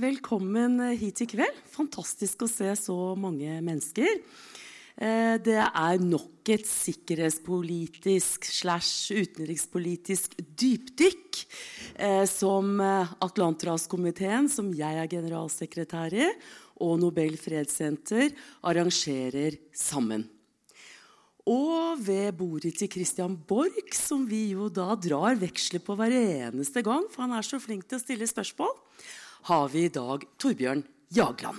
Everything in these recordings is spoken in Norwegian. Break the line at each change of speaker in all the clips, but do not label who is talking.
velkommen hit i kveld. Fantastisk å se så mange mennesker. Eh, det er nok et sikkerhetspolitisk slash utenrikspolitisk dypdykk eh, som Atlanterhavskomiteen, som jeg er generalsekretær i, og Nobel fredssenter arrangerer sammen. Og ved bordet til Christian Borch, som vi jo da drar veksler på hver eneste gang, for han er så flink til å stille spørsmål, har vi i dag Torbjørn Jagland.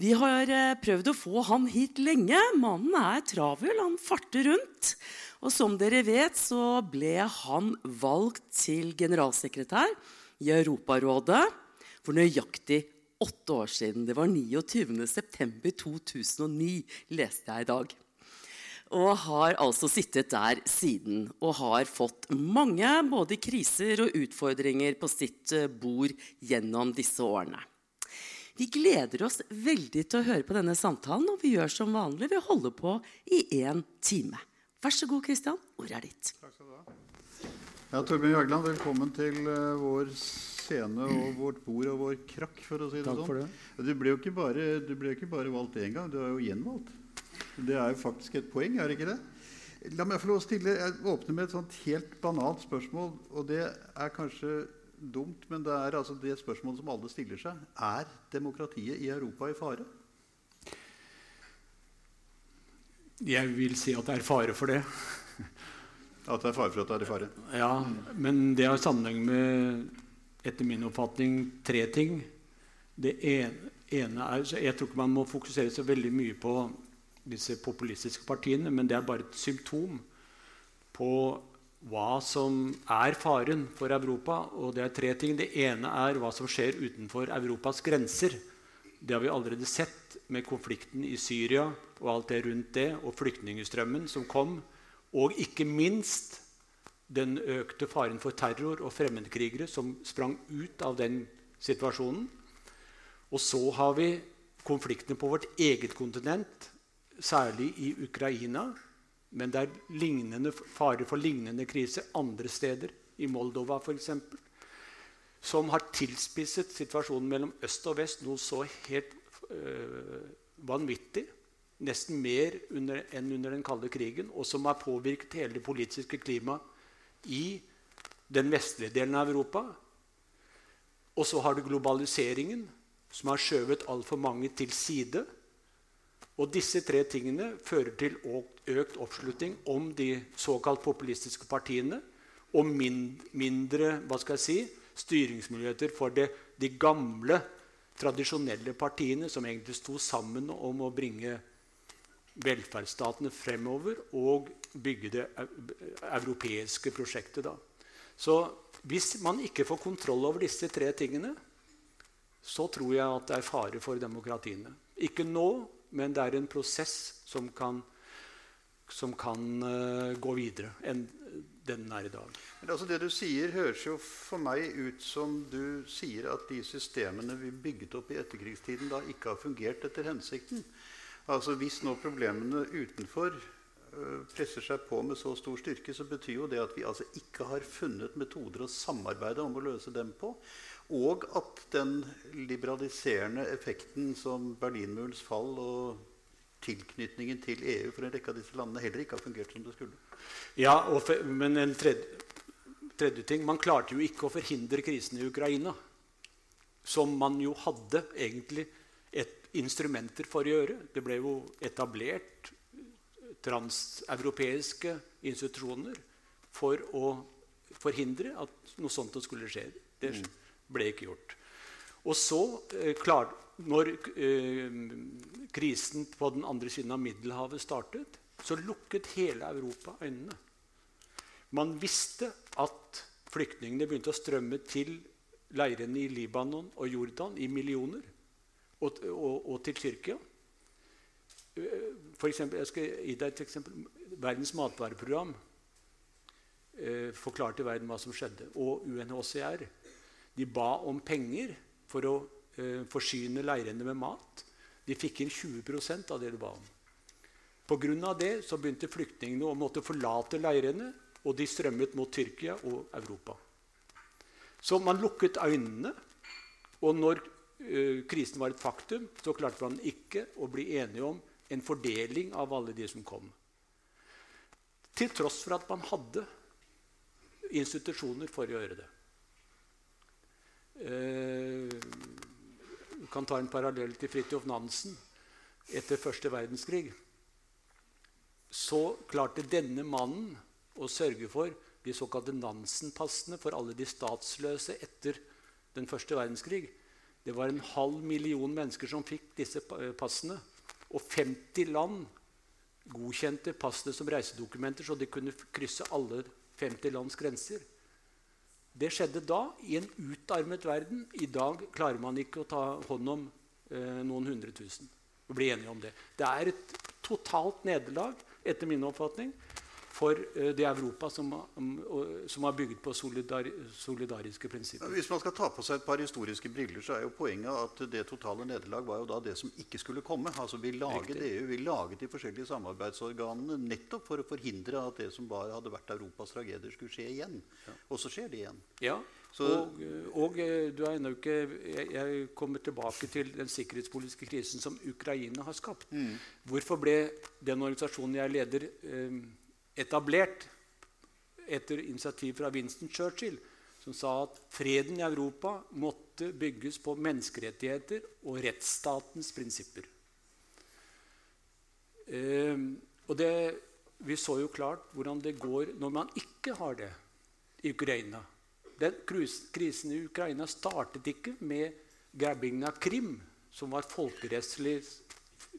Vi har eh, prøvd å få han hit lenge. Mannen er travel, han farter rundt. Og som dere vet, så ble han valgt til generalsekretær i Europarådet for nøyaktig åtte år siden. Det var 29.9.2009, leste jeg i dag. Og har altså sittet der siden og har fått mange både kriser og utfordringer på sitt eh, bord gjennom disse årene. Vi gleder oss veldig til å høre på denne samtalen, og vi gjør som vanlig. Vi holder på i én time. Vær så god, Kristian. Ordet er ditt.
Takk skal du ha. Ja, Torbjørn Jagland, velkommen til uh, vår scene og vårt bord og vår krakk, for å si det
Takk
sånn.
for det.
Du ble jo ikke bare, du ble jo ikke bare valgt én gang, du er jo gjenvalgt. Det er jo faktisk et poeng, er det ikke det? La meg få lov å stille, jeg åpner med et sånt helt banalt spørsmål. Og det er kanskje dumt, men det er altså det spørsmålet som alle stiller seg. Er demokratiet i Europa i fare?
Jeg vil si at det er fare for det.
At det er fare for at det er i fare?
Ja, Men det har sammenheng med, etter min oppfatning, tre ting. Det ene, ene er så Jeg tror ikke man må fokusere så veldig mye på disse populistiske partiene, men det er bare et symptom på hva som er faren for Europa. Og det er tre ting. Det ene er hva som skjer utenfor Europas grenser. Det har vi allerede sett med konflikten i Syria og alt det rundt det, og flyktningstrømmen som kom. Og ikke minst den økte faren for terror og fremmedkrigere som sprang ut av den situasjonen. Og så har vi konfliktene på vårt eget kontinent, særlig i Ukraina. Men det er lignende, fare for lignende kriser andre steder, i Moldova f.eks., som har tilspisset situasjonen mellom øst og vest noe så helt øh, vanvittig. Nesten mer under, enn under den kalde krigen, og som har påvirket hele det politiske klimaet i den vestlige delen av Europa. Og så har du globaliseringen, som har skjøvet altfor mange til side. Og disse tre tingene fører til økt oppslutning om de såkalt populistiske partiene og mindre hva skal jeg si, styringsmuligheter for det, de gamle, tradisjonelle partiene som egentlig sto sammen om å bringe velferdsstatene fremover og bygge det europeiske prosjektet. Da. Så hvis man ikke får kontroll over disse tre tingene, så tror jeg at det er fare for demokratiene. Ikke nå, men det er en prosess som kan, som kan uh, gå videre enn den er i dag.
Men altså Det du sier, høres jo for meg ut som du sier at de systemene vi bygget opp i etterkrigstiden, da ikke har fungert etter hensikten. Altså Hvis nå problemene utenfor uh, presser seg på med så stor styrke, så betyr jo det at vi altså ikke har funnet metoder å samarbeide om å løse dem på. Og at den liberaliserende effekten som Berlinmurens fall og tilknytningen til EU for en rekke av disse landene heller ikke har fungert som det skulle.
Ja, for, Men en tredje, tredje, ting Man klarte jo ikke å forhindre krisen i Ukraina. Som man jo hadde egentlig et instrumenter for å gjøre. Det ble jo etablert transeuropeiske institusjoner for å forhindre at noe sånt skulle skje. Det ble ikke gjort. Og så, eh, klar, når eh, krisen på den andre siden av Middelhavet startet, så lukket hele Europa øynene. Man visste at flyktningene begynte å strømme til leirene i Libanon og Jordan i millioner, og, og, og til Tyrkia. For eksempel, jeg skal gi deg et eksempel. Verdens matvareprogram eh, forklarte verden hva som skjedde. Og UNHCR de ba om penger for å eh, forsyne leirene med mat. De fikk inn 20% av det de ba om. Pga. det så begynte flyktningene å måtte forlate leirene, og de strømmet mot Tyrkia og Europa. Så man lukket øynene Og når eh, krisen var et faktum, så klarte man ikke å bli enige om en fordeling av alle de som kom. Til tross for at man hadde institusjoner for å gjøre det. Du kan ta en parallell til Fridtjof Nansen etter første verdenskrig. Så klarte denne mannen å sørge for de såkalte Nansen-passene for alle de statsløse etter den første verdenskrig. Det var en halv million mennesker som fikk disse passene. Og 50 land godkjente passene som reisedokumenter, så de kunne krysse alle 50 lands grenser. Det skjedde da, i en utarmet verden. I dag klarer man ikke å ta hånd om eh, noen hundre tusen. Og bli enige om det. Det er et totalt nederlag, etter min oppfatning, for eh, det Europa som, som har bygd på solidar, solidariske prinsipper.
Hvis man skal ta på seg et par historiske briller, så er jo poenget at det totale nederlag var jo da det som ikke skulle komme. Altså Vi laget Riktig. EU, vi laget de forskjellige samarbeidsorganene nettopp for å forhindre at det som bare hadde vært Europas tragedier, skulle skje igjen. Ja. Og så skjer det igjen.
Ja, og, og, eh, du er ennå ikke jeg, jeg, kommer tilbake til den sikkerhetspolitiske krisen som Ukraina har skapt. Mm. Hvorfor ble den organisasjonen jeg leder, eh, etablert etter initiativ fra Winston Churchill, som sa at freden i Europa måtte bygges på menneskerettigheter og rettsstatens prinsipper. Eh, og det, vi så jo klart hvordan det går når man ikke har det i Ukraina. Den krisen i Ukraina startet ikke med grabbingen av Krim, som var folkerettslig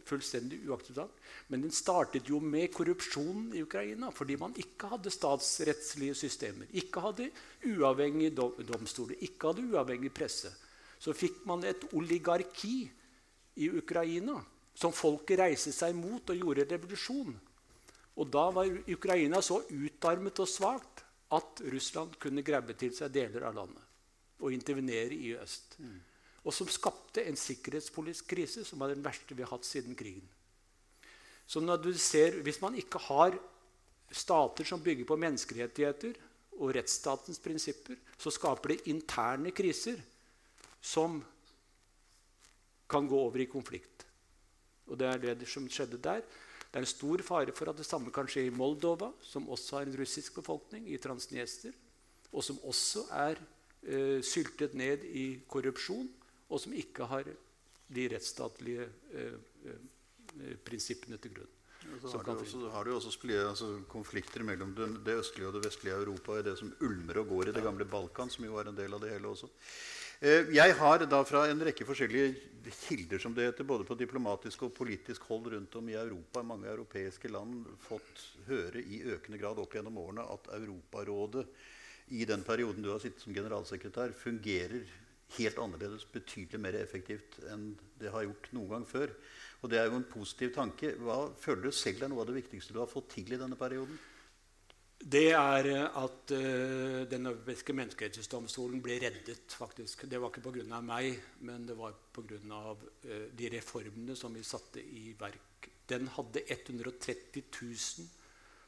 fullstendig uakseptabel. Men den startet jo med korrupsjonen i Ukraina fordi man ikke hadde statsrettslige systemer. Ikke hadde uavhengige domstoler, ikke hadde uavhengig presse. Så fikk man et oligarki i Ukraina som folket reiste seg mot og gjorde revolusjon. Og da var Ukraina så utarmet og svakt at Russland kunne grabbe til seg deler av landet og intervenere i øst. Mm og som skapte en sikkerhetspolitisk krise som var den verste vi har hatt siden krigen. Så når du ser, Hvis man ikke har stater som bygger på menneskerettigheter og rettsstatens prinsipper, så skaper det interne kriser som kan gå over i konflikt. Og det er det som skjedde der. Det er en stor fare for at det samme kan skje i Moldova, som også har en russisk befolkning, i Transnester, og som også er eh, syltet ned i korrupsjon og som ikke har de rettsstatlige eh, eh, prinsippene til grunn.
så har, du også, har du også altså, konflikter mellom det, det, østlige og det vestlige Europa i det som ulmer og går i det gamle Balkan, som jo er en del av det hele også. Eh, jeg har da fra en rekke forskjellige kilder som det heter, både på diplomatisk og politisk hold rundt om i Europa, mange europeiske land, fått høre i økende grad opp gjennom årene at Europarådet i den perioden du har sittet som generalsekretær, fungerer helt annerledes, betydelig mer effektivt enn det har gjort noen gang før. Og det er jo en positiv tanke. Hva føler du selv er noe av det viktigste du har fått til i denne perioden?
Det er eh, at uh, Den europeiske menneskerettighetsdomstolen ble reddet. faktisk. Det var ikke pga. meg, men det var pga. Uh, de reformene som vi satte i verk. Den hadde 130 000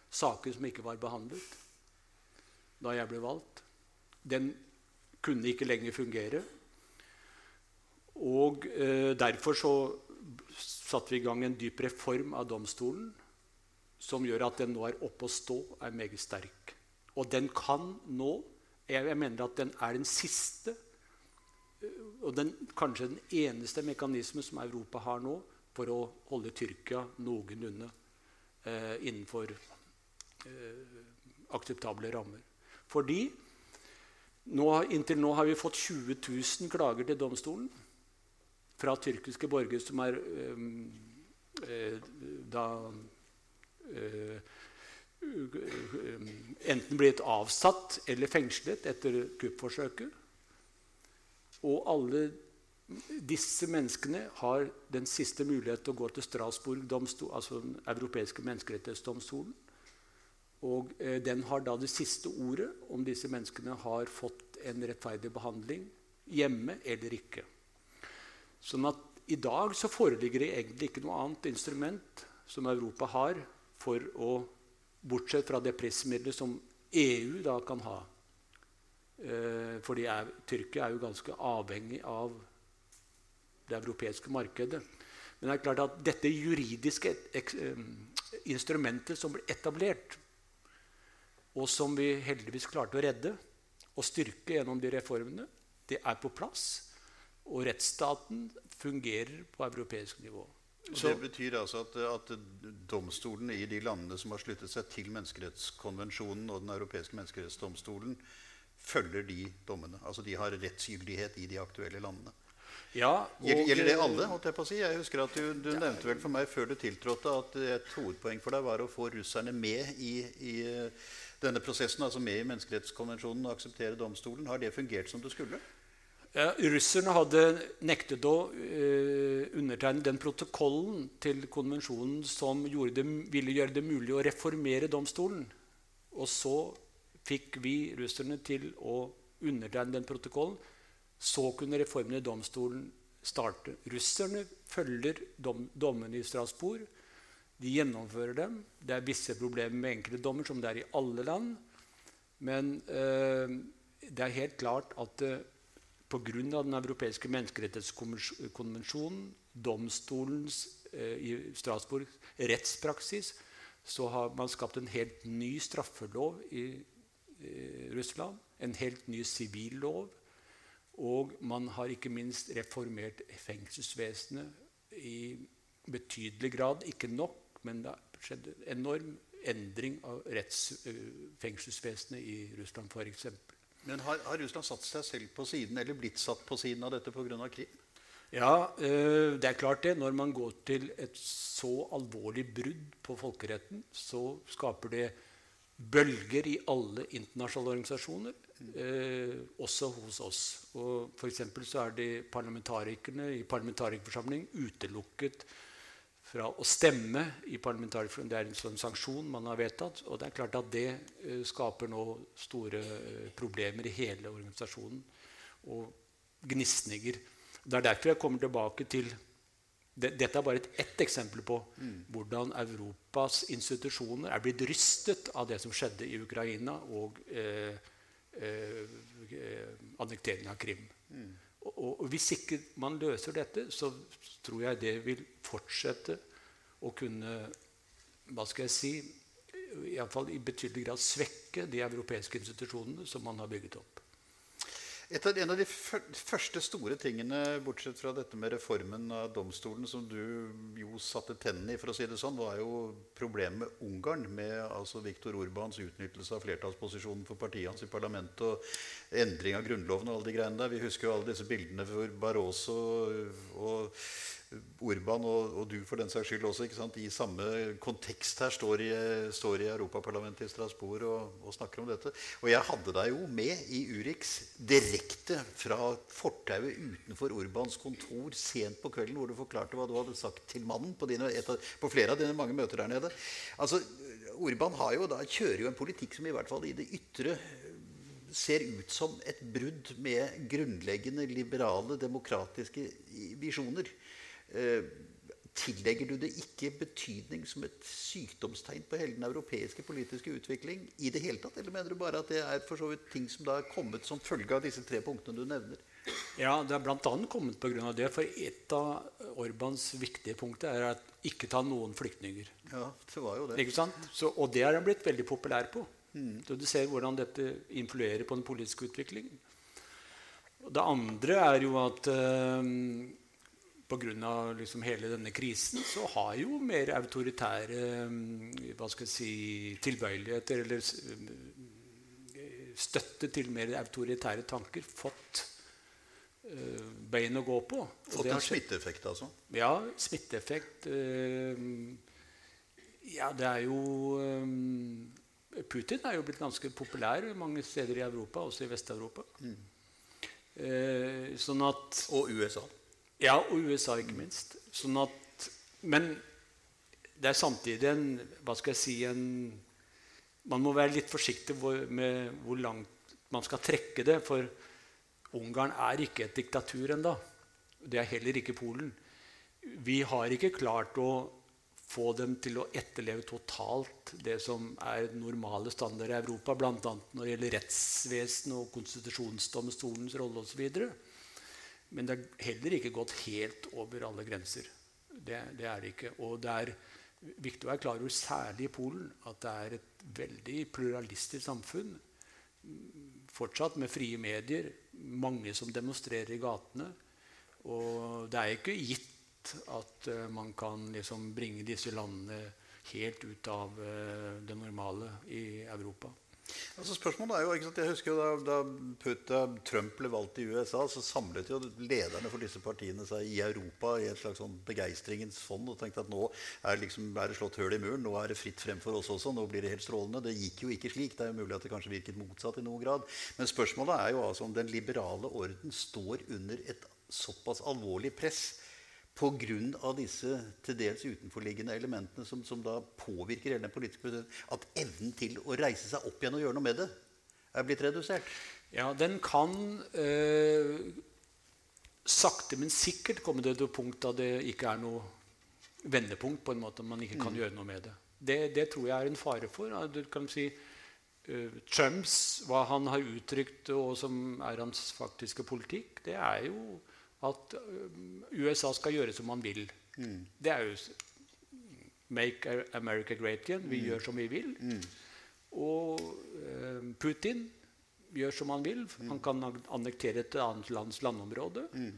saker som ikke var behandlet da jeg ble valgt. Den kunne ikke lenger fungere. Og eh, Derfor så satte vi i gang en dyp reform av domstolen som gjør at den nå er oppe å stå, er meget sterk. Og den kan nå Jeg, jeg mener at den er den siste eh, og den, kanskje den eneste mekanismen som Europa har nå for å holde Tyrkia noenlunde eh, innenfor eh, akseptable rammer. Fordi nå, inntil nå har vi fått 20 000 klager til domstolen fra tyrkiske borgere som er øh, da øh, enten blitt avsatt eller fengslet etter kuppforsøket. Og alle disse menneskene har den siste mulighet til å gå til Strasbourg, altså den europeiske menneskerettighetsdomstolen. Og eh, den har da det siste ordet om disse menneskene har fått en rettferdig behandling hjemme eller ikke. Sånn at i dag så foreligger det egentlig ikke noe annet instrument som Europa har for å Bortsett fra det pressmiddelet som EU da kan ha Eh, fordi er, Tyrkia er jo ganske avhengig av det europeiske markedet. Men det er klart at dette juridiske ek, eh, instrumentet som ble etablert, og som vi heldigvis klarte å redde og styrke gjennom de reformene, det er på plass. Og rettsstaten fungerer på europeisk nivå.
Så, det betyr altså at, at, domstolene i de landene som har sluttet seg til menneskerettskonvensjonen og Den europeiske menneskerettsdomstolen, følger de dommene? Altså de har rettsgyldighet i de aktuelle landene?
Ja,
og, gjelder, det alle? holdt Jeg på å si? Jeg husker at Du, du ja, nevnte vel for meg før du tiltrådte at et hovedpoeng for deg var å få russerne med i, i denne prosessen, altså med i menneskerettskonvensjonen og akseptere domstolen. Har det fungert som det skulle?
Russerne hadde nektet å uh, undertegne den protokollen til konvensjonen som det, ville gjøre det mulig å reformere domstolen. Og så fikk vi russerne til å undertegne den protokollen. Så kunne reformen i domstolen starte. Russerne følger dom, dommene i Strasbourg. De gjennomfører dem. Det er visse problemer med enkelte dommer, som det er i alle land. Men uh, det er helt klart at uh, pga. Den europeiske menneskerettighetskonvensjonen, domstolens eh, i Strasbourg rettspraksis, så har man skapt en helt ny straffelov i eh, Russland. En helt ny sivillov. Og man har ikke minst reformert fengselsvesenet i betydelig grad. Ikke nok, men det har skjedd en enorm endring av rettsfengselsvesenet i Russland f.eks.
Men har, har, Russland satt seg selv på siden, eller blitt satt på siden av dette pga. Krim?
Ja, øh, det er klart det. Når man går til et så alvorlig brudd på folkeretten, så skaper det bølger i alle internasjonale organisasjoner, øh, også hos oss. Og for så er de parlamentarikerne i parlamentarikerforsamling utelukket fra å stemme i parlamentarikerforsamlingen. Det er en sånn sanksjon man har vedtatt. Og det er klart at det uh, skaper nå store uh, problemer i hele organisasjonen. Og gnisninger. Det er derfor jeg kommer tilbake til det, Dette er bare et, ett eksempel på mm. hvordan Europas institusjoner er blitt rystet av det som skjedde i Ukraina og eh, eh, annekteringen av Krim. Mm. Og, Hvis ikke man løser dette, så tror jeg det vil fortsette å kunne hva skal jeg si, Iallfall i betydelig grad svekke de europeiske institusjonene som man har bygget opp.
Av, en av de første store tingene, bortsett fra dette med reformen av domstolen, som du jo satte tennene i, for å si det sånn, var jo problemet med Ungarn. Med altså Viktor Orbans utnyttelse av flertallsposisjonen for partiet hans i parlamentet og endring av grunnloven og alle de greiene der. Vi husker jo alle disse bildene hvor Barroso og Urban og, og, du for den saks skyld også i samme kontekst her står i, står i Europaparlamentet i Strasbourg og, og, snakker om dette. Og jeg hadde deg jo med i Urix direkte fra fortauet utenfor Urbans kontor sent på kvelden, hvor du forklarte hva du hadde sagt til mannen på, dine, av, på flere av dine mange møter der nede. Altså, Urban jo da, kjører jo en politikk som i hvert fall i det ytre ser ut som et brudd med grunnleggende liberale, demokratiske visjoner. Eh, tillegger du det ikke betydning som et sykdomstegn på hele den europeiske politiske utvikling i det hele tatt? Eller mener du bare at det er for så vidt ting som da er kommet som følge av disse tre punktene du nevner?
Ja, det er bl.a. kommet pga. det. For et av Orbans viktige punkter er at ikke ta noen flyktninger.
Ja, det var jo det.
Ikke sant? Så, og det er han blitt veldig populær på. Mm. Så du ser hvordan dette influerer på den politiske utviklingen. Det andre er jo at øh, pga. Liksom hele denne krisen så har jo mer autoritære mm, hva skal jeg si, tilbøyeligheter eller mm, støtte til mer autoritære tanker fått uh, bein å gå på.
Fått en smitteeffekt, altså?
Ja, smitteeffekt. Uh, ja, det er jo um, Putin er jo blitt ganske populær mange steder i Europa, også i Vest-Europa. Mm. Uh, sånn at,
og USA.
Ja, og USA, ikke minst. Sånn at, men det er samtidig en Hva skal jeg si en, Man må være litt forsiktig med hvor langt man skal trekke det. For Ungarn er ikke et diktatur ennå. Det er heller ikke Polen. Vi har ikke klart å få dem til å etterleve totalt det som er normale standarder i Europa, bl.a. når det gjelder rettsvesen og konstitusjonsdomstolens rolle osv. Men det er heller ikke gått helt over alle grenser. Det, det, er det ikke. Og det er viktig å være klar over, særlig i Polen, at det er et veldig pluralistisk samfunn. Fortsatt med frie medier, mange som demonstrerer i gatene. Og det er ikke gitt at uh, man kan liksom bringe disse landene helt ut av uh, det normale i Europa.
Altså spørsmålet er jo, ikke sant, jeg husker jo Da, da eh, Trump ble valgt i USA, så samlet jo lederne for disse partiene seg i Europa i et slags sånn begeistringens fond og tenkte at nå er, liksom, er det slått høl i muren. Nå er det fritt frem for oss også. Nå blir det helt strålende. Det gikk jo ikke slik. Det er jo mulig at det kanskje virket motsatt i noen grad. Men spørsmålet er jo altså om den liberale orden står under et såpass alvorlig press pga. disse til dels utenforliggende elementene som, som da påvirker hele den politiske prosessen, at evnen til å reise seg opp igjen og gjøre noe med det er blitt redusert?
Ja, den kan øh, sakte, men sikkert komme til et punkt da det ikke er noe vendepunkt. på en måte Man ikke kan mm. gjøre noe med det. det. det. tror jeg er en fare for. Du kan si uh, Trumps, hva han har uttrykt, og som er hans faktiske politikk, det er jo at eh, USA skal gjøre som man vil. Mm. Det er jo Make America great again. Vi mm. gjør som vi vil. Mm. Og eh, Putin gjør som han vil. Mm. Han kan annektere et annet lands landområde. Mm.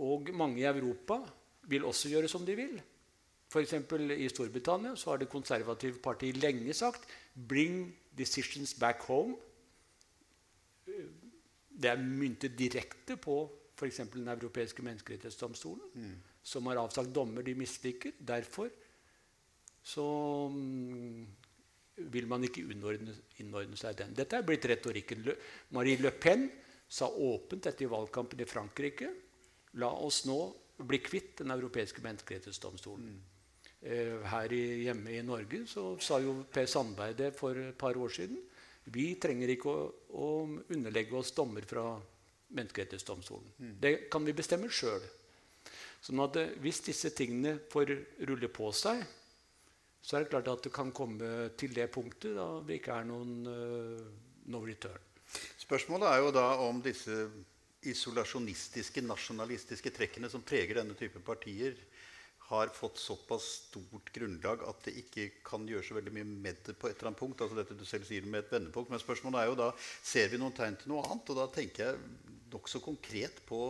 Og mange i Europa vil også gjøre som de vil. F.eks. i Storbritannia så har Det konservative partiet lenge sagt 'bring decisions back home'. Det er myntet direkte på f.eks. Den europeiske menneskerettighetsdomstolen, mm. som har avsagt dommer de misliker. Derfor så um, vil man ikke innordne, innordne, seg den. Dette er blitt retorikken. Marie Le Pen sa åpent etter valgkampen i Frankrike La oss nå bli kvitt Den europeiske menneskerettighetsdomstolen. Mm. Eh, her i, hjemme i Norge så sa jo Per Sandberg det for et par år siden. Vi trenger ikke å, å underlegge oss dommer fra Menneskerettighetsdomstolen. Mm. Det kan vi bestemme sjøl. Sånn at eh, hvis disse tingene får rulle på seg, så er det klart at det kan komme til det punktet da det ikke er noen uh, no return.
Spørsmålet er jo da om disse isolasjonistiske, nasjonalistiske trekkene som preger denne type partier, har fått såpass stort grunnlag at det ikke kan gjøre så veldig mye med det på et eller annet punkt. altså dette du selv sier med et vendepunkt, Men spørsmålet er jo da ser vi noen tegn til noe annet. Og da tenker jeg nokså konkret på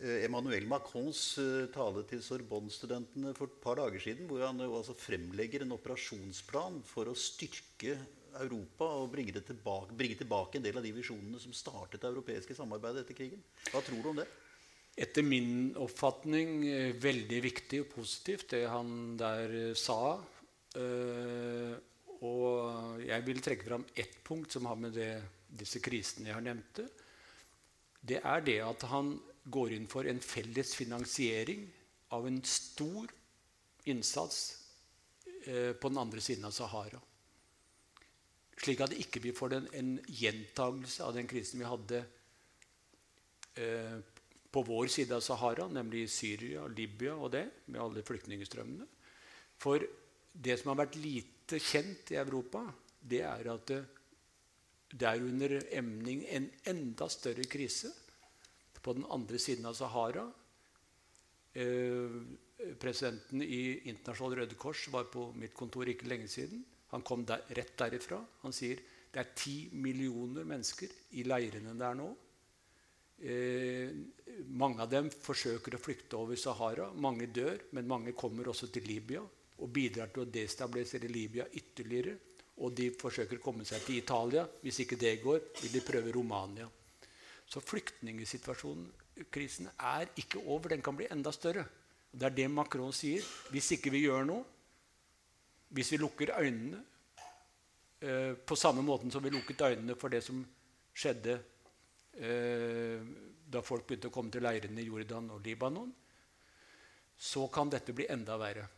eh, Emmanuel Macrons eh, tale til Sorbonne-studentene for et par dager siden, hvor han altså fremlegger en operasjonsplan for å styrke Europa og bringe, tilbake, bringe tilbake en del av de visjonene som startet det europeiske samarbeidet etter krigen. Hva tror du om det?
Etter min oppfatning eh, veldig viktig og positivt, det han der sa. og jeg vil trekke fram ett punkt som har med det, disse krisene jeg har nevnte det er det at han går inn for en felles finansiering av en stor innsats eh, på den andre siden av Sahara. Slik at ikke vi får den, en gjentagelse av den krisen vi hadde eh, på vår side av Sahara, nemlig Syria, Libya og det, med alle flyktningstrømmene. For det som har vært lite kjent i Europa, det er at det, det er under emning en enda større krise på den andre siden av Sahara. Eh, presidenten i Internasjonal Røde Kors var på mitt kontor ikke lenge siden. Han kom der, rett derifra. Han sier det er ti millioner mennesker i leirene der nå. Eh, mange av dem forsøker å flykte over Sahara. Mange dør, men mange kommer også til Libya og bidrar til å destabilisere Libya ytterligere og de forsøker å komme seg til Italia. Hvis ikke det går, vil de prøve Romania. Så flyktningsituasjonen, er ikke over. Den kan bli enda større. Det er det Macron sier. Hvis ikke vi gjør noe, hvis vi lukker øynene eh, på samme måten som vi lukket øynene for det som skjedde eh, da folk begynte å komme til leirene i Jordan og Libanon, så kan dette bli enda verre.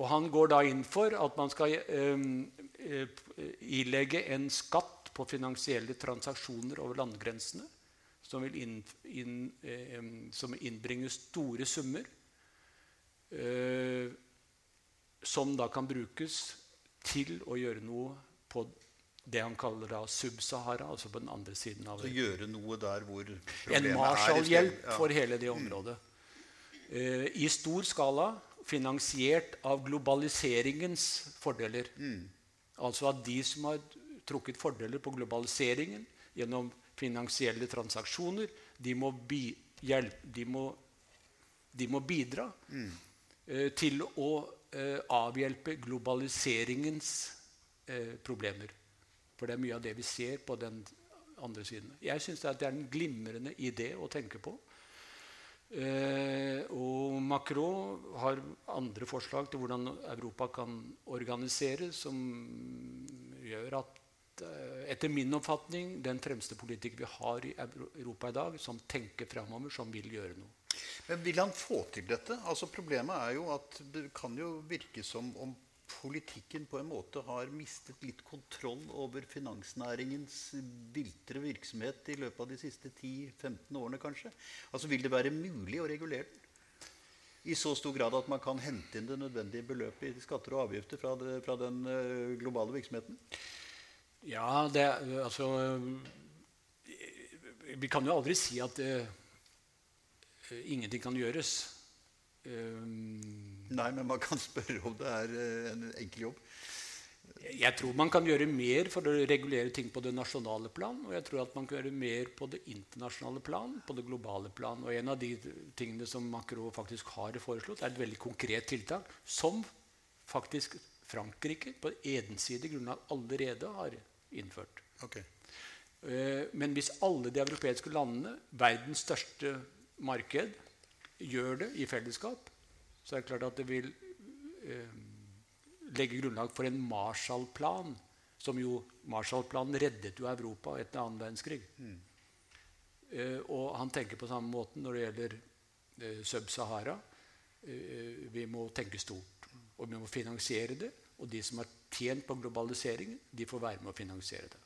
Og han går da inn for at man skal eh, eh, ilegge en skatt på finansielle transaksjoner over landegrensene, som vil inn, inn, eh, som innbringer store summer. Eh, som da kan brukes til å gjøre noe på det han kaller da Sub-Sahara, altså på den andre siden av
Så gjøre noe der hvor problemet er.
En Marshall-hjelp
Ja.
for hele det området. Eh, I stor skala, finansiert av globaliseringens fordeler. Altså at de som har trukket fordeler på globaliseringen gjennom finansielle transaksjoner, de må, bi hjelp, de må, de må bidra eh, til å eh, avhjelpe globaliseringens eh, problemer. For det er mye av det vi ser på den andre siden. Jeg syns det er en glimrende idé å tenke på. Eh, og Macron har andre forslag til hvordan Europa kan organiseres, som gjør at eh, etter min oppfatning den fremste politiker vi har i Europa i dag, som tenker framover, som vil gjøre noe.
Men vil han få til dette? Altså Problemet er jo at det kan jo virke som om politikken på en måte har mistet litt kontroll over finansnæringens viltre virksomhet i løpet av de siste 10-15 årene, kanskje. Altså Vil det være mulig å regulere den? I så stor grad at man kan hente inn det nødvendige beløpet i skatter og avgifter fra, det, fra den eh, globale virksomheten?
Ja, det altså Vi kan jo aldri si at uh, ingenting kan gjøres. Um,
Nei, men man kan spørre om det er eh, en enkel jobb.
Jeg tror man kan gjøre mer for å regulere ting på det nasjonale plan. Og jeg tror at man kan gjøre mer på det internasjonale plan, på det globale plan. Og en av de tingene som Macron faktisk har foreslått, er et veldig konkret tiltak som faktisk Frankrike på ensidig grunnlag allerede har innført.
Ok.
Eh, Men hvis alle de europeiske landene, verdens største marked, gjør det i fellesskap, så er det klart at det vil eh, legge grunnlag for en Marshall-plan. Som jo Marshall-planen reddet jo Europa etter annen verdenskrig. Eh, og han tenker på samme måte når det gjelder eh, Sub-Sahara. Eh, vi må tenke stort. Og vi må finansiere det. Og de som har tjent på globaliseringen, de får være med å finansiere det.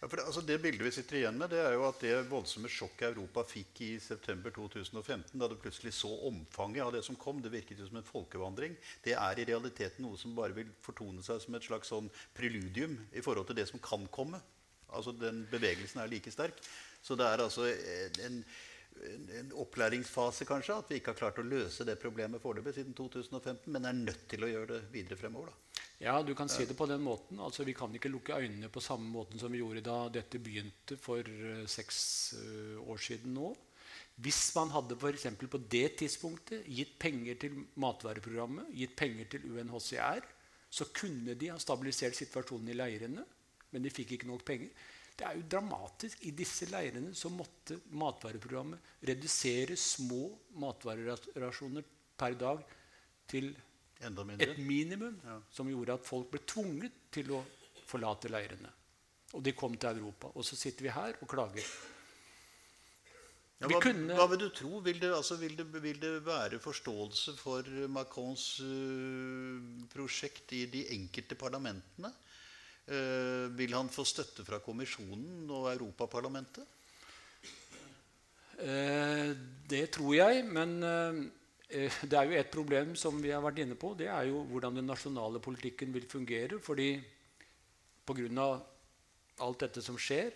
Ja, for det, altså det bildet vi sitter igjen med, det er jo at det voldsomme sjokket Europa fikk i september 2015, da det plutselig så omfanget av det som kom, det virket jo som en folkevandring, det er i realiteten noe som bare vil fortone seg som et slags sånn preludium i forhold til det som kan komme. Altså Den bevegelsen er like sterk. Så det er altså en, en, en opplæringsfase, kanskje, at vi ikke har klart å løse det problemet foreløpig siden 2015, men er nødt til å gjøre det videre fremover. da.
Ja, du kan si det på den måten. Altså, Vi kan ikke lukke øynene på samme måten som vi gjorde da dette begynte for eh, seks eh, år siden nå. Hvis man hadde for på det tidspunktet gitt penger til matvareprogrammet, gitt penger til UNHCR, så kunne de ha stabilisert situasjonen i leirene, men de fikk ikke nok penger. Det er jo dramatisk. I disse leirene så måtte matvareprogrammet redusere små matvarerasjoner per dag til
Enda mindre.
Et minimum
Ja.
som gjorde at folk ble tvunget til å forlate leirene. Og de kom til Europa. Og så sitter vi her og klager.
Ja,
Vi
hva,
kunne-
hva vil du tro? Vil det, altså, vil det, vil det være forståelse for Macrons uh, prosjekt i de enkelte parlamentene? Uh, vil han få støtte fra kommisjonen og Europaparlamentet?
Uh, det tror jeg, men det er jo et problem som vi har vært inne på. Det er jo hvordan den nasjonale politikken vil fungere. fordi pga. alt dette som skjer,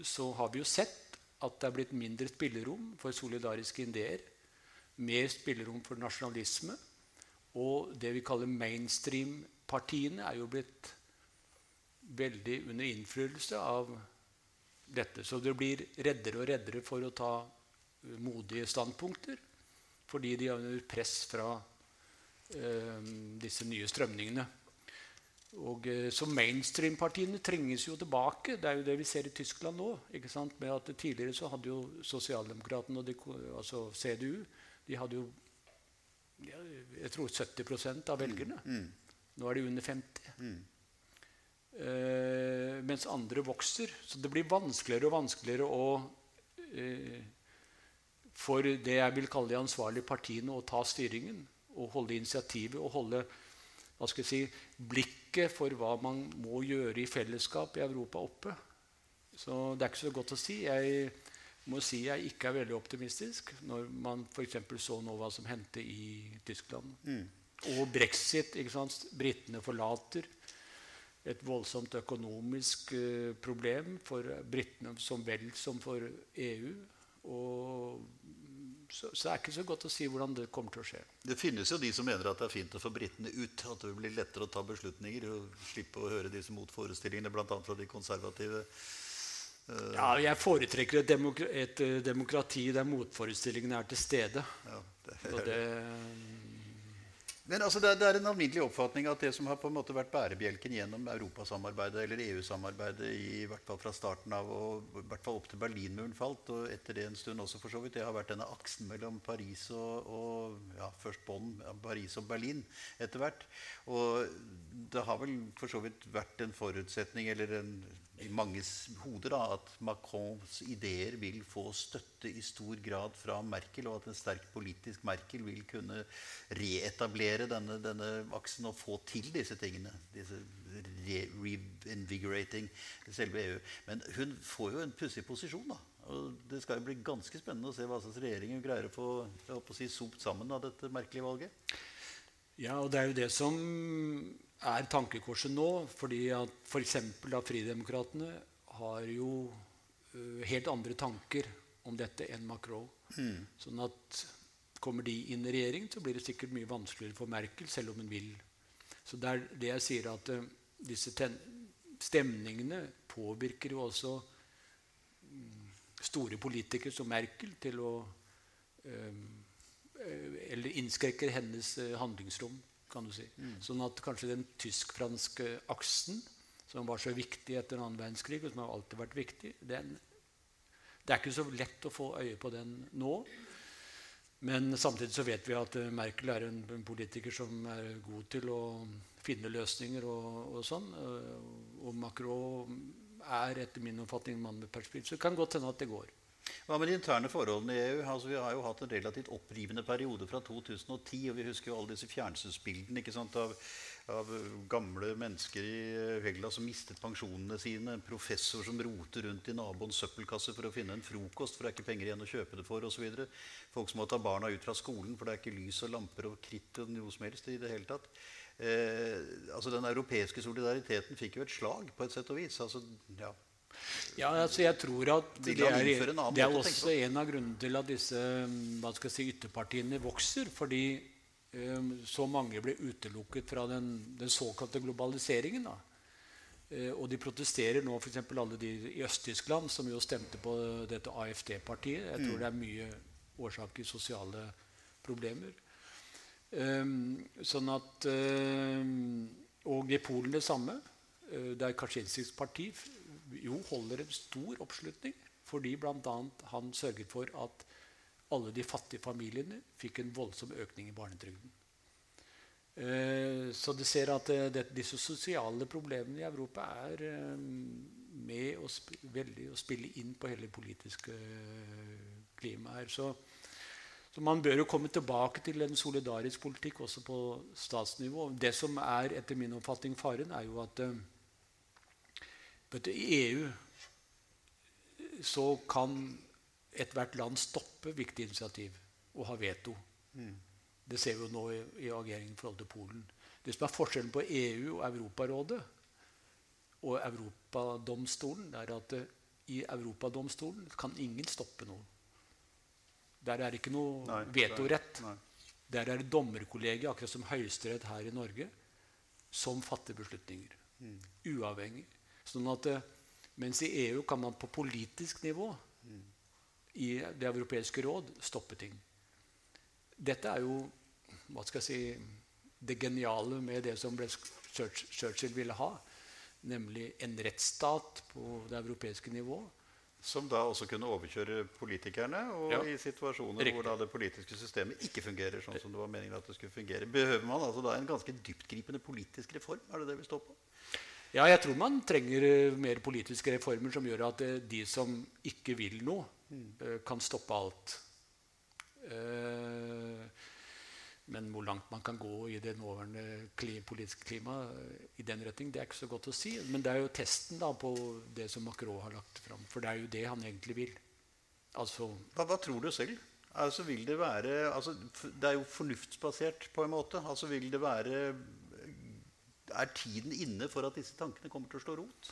så har vi jo sett at det er blitt mindre spillerom for solidariske ideer. Mer spillerom for nasjonalisme. Og det vi kaller mainstream-partiene, er jo blitt veldig under innflytelse av dette. Så det blir reddere og reddere for å ta eh, modige standpunkter. Fordi de er under press fra eh, disse nye strømningene. Og eh, Så mainstream-partiene trenges jo tilbake. Det er jo det vi ser i Tyskland nå. ikke sant? Med at Tidligere så hadde jo Sosialdemokratene og de, altså CDU de hadde jo jeg tror 70% av velgerne. Nå er de under 50. Eh, mens andre vokser. Så det blir vanskeligere og vanskeligere å eh, for det jeg vil kalle de ansvarlige partiene å ta styringen og holde initiativet og holde hva skal jeg si, blikket for hva man må gjøre i fellesskap i Europa oppe. Så det er ikke så godt å si. Jeg må si jeg ikke er veldig optimistisk når man f.eks. så nå hva som hendte i Tyskland. Og brexit. ikke sant? Britene forlater. Et voldsomt økonomisk uh, problem for britene som vel som for EU. Og så, så det er ikke så godt å si hvordan det kommer til å skje.
Det finnes jo de som mener at det er fint å få britene ut. At det blir lettere å ta beslutninger og slippe å høre disse motforestillingene, bl.a. fra de konservative.
Uh, ja, jeg foretrekker et, demokra et uh, demokrati der motforestillingene er til stede. Ja, det, og det
men altså, det, er en alminnelig oppfatning at det som har på en måte vært bærebjelken gjennom europasamarbeidet eller EU-samarbeidet i hvert fall fra starten av og i hvert fall opp til Berlinmuren falt, og etter det en stund også for så vidt, det har vært denne aksen mellom Paris og, og ja, først Bonn, Paris og Berlin etter hvert. Og det har vel for så vidt vært en forutsetning eller en i manges hoder da, at Macrons ideer vil få støtte i stor grad fra Merkel, og at en sterk politisk Merkel vil kunne reetablere denne, denne aksen og få til disse tingene. Disse re reinvigorating selve EU. Men hun får jo en pussig posisjon. da. Og det skal jo bli ganske spennende å se hva slags regjering hun greier å få å si, sopt sammen av dette merkelige valget.
Ja, og det er jo det som er tankekorset nå. fordi at F.eks. For Fridemokratene har jo uh, helt andre tanker om dette enn Macron. Mm. Sånn at kommer de inn i regjering, så blir det sikkert mye vanskeligere for Merkel, selv om hun vil. Så det er det jeg sier, at uh, disse stemningene påvirker jo også um, store politikere som Merkel til å um, Eller innskrekker hennes uh, handlingsrom kan du si. Mm. Sånn at kanskje den tysk-franske aksen, som var så viktig etter annen verdenskrig, og som har alltid vært viktig, den, det er ikke så lett å få øye på den nå. Men samtidig så vet vi at eh, Merkel er en, en politiker som er god til å finne løsninger og, og sånn. Eh, og Macron er etter min oppfatning en mann med perspektiv. Så det kan godt hende at det går.
Hva med de interne forholdene i EU? Altså, vi har jo hatt en relativt opprivende periode fra 2010. og Vi husker jo alle disse fjernsynsbildene av, av, gamle mennesker i Hellas som mistet pensjonene sine. En professor som roter rundt i naboens søppelkasse for å finne en frokost, for det er ikke penger igjen å kjøpe det for osv. Folk som må ta barna ut fra skolen, for det er ikke lys og lamper og kritt og noe som helst i det hele tatt. Eh, altså Den europeiske solidariteten fikk jo et slag, på et sett og vis. altså, ja,
ja, altså jeg tror at det er, det er også en av grunnene til at disse hva skal jeg si, ytterpartiene vokser. Fordi um, så mange ble utelukket fra den, den såkalte globaliseringen. Da. Uh, og de protesterer nå, f.eks. alle de i Øst-Tyskland, som jo stemte på dette AFD-partiet. Jeg tror mm. det er mye årsak i sosiale problemer. Um, sånn at um, Og i Polen det samme. Uh, det er Kaczynskis parti jo holder en stor oppslutning fordi bl.a. han sørget for at alle de fattige familiene fikk en voldsom økning i barnetrygden. Eh, så du ser at eh, disse sosiale problemene i Europa er eh, med å, veldig, å spille inn på hele det politiske klimaet her. Så, så, man bør jo komme tilbake til en solidarisk politikk også på statsnivå. Det som er etter min oppfatning faren, er jo at i EU så kan ethvert land stoppe viktige initiativ og ha veto. Mm. Det ser vi jo nå i, i ageringen i forhold til Polen. Det som er forskjellen på EU og Europarådet og Europadomstolen, er at uh, i Europadomstolen kan ingen stoppe noe. Der er det ikke noe nei, vetorett. Nei. Der er det dommerkollegiet, akkurat som Høyesterett her i Norge, som fatter beslutninger. Mm. Uavhengig. Sånn at eh, mens i EU kan man på politisk nivå i Det europeiske råd stoppe ting. Dette er jo hva skal jeg si, det geniale med det som Churchill ville ha, nemlig en rettsstat på det europeiske nivå.
Som da også kunne overkjøre politikerne, og ja. i situasjoner Riktig. hvor da det politiske systemet ikke fungerer sånn som det var meningen at det skulle fungere. Behøver man altså da en ganske dyptgripende politisk reform? Er det det vi står på?
Ja, jeg tror man trenger eh, mer politiske reformer som gjør at eh, de som ikke vil noe, mm. kan stoppe alt. Men hvor langt man kan gå i det nåværende politiske klimaet i den retning, det er ikke så godt å si. Men det er jo testen da på det som Macron har lagt fram. For det er jo det han egentlig vil.
Altså, hva, hva tror du selv? altså vil det være altså, Det er jo fornuftsbasert på en måte. Altså vil det være Er tiden inne for at disse tankene kommer til å slå rot?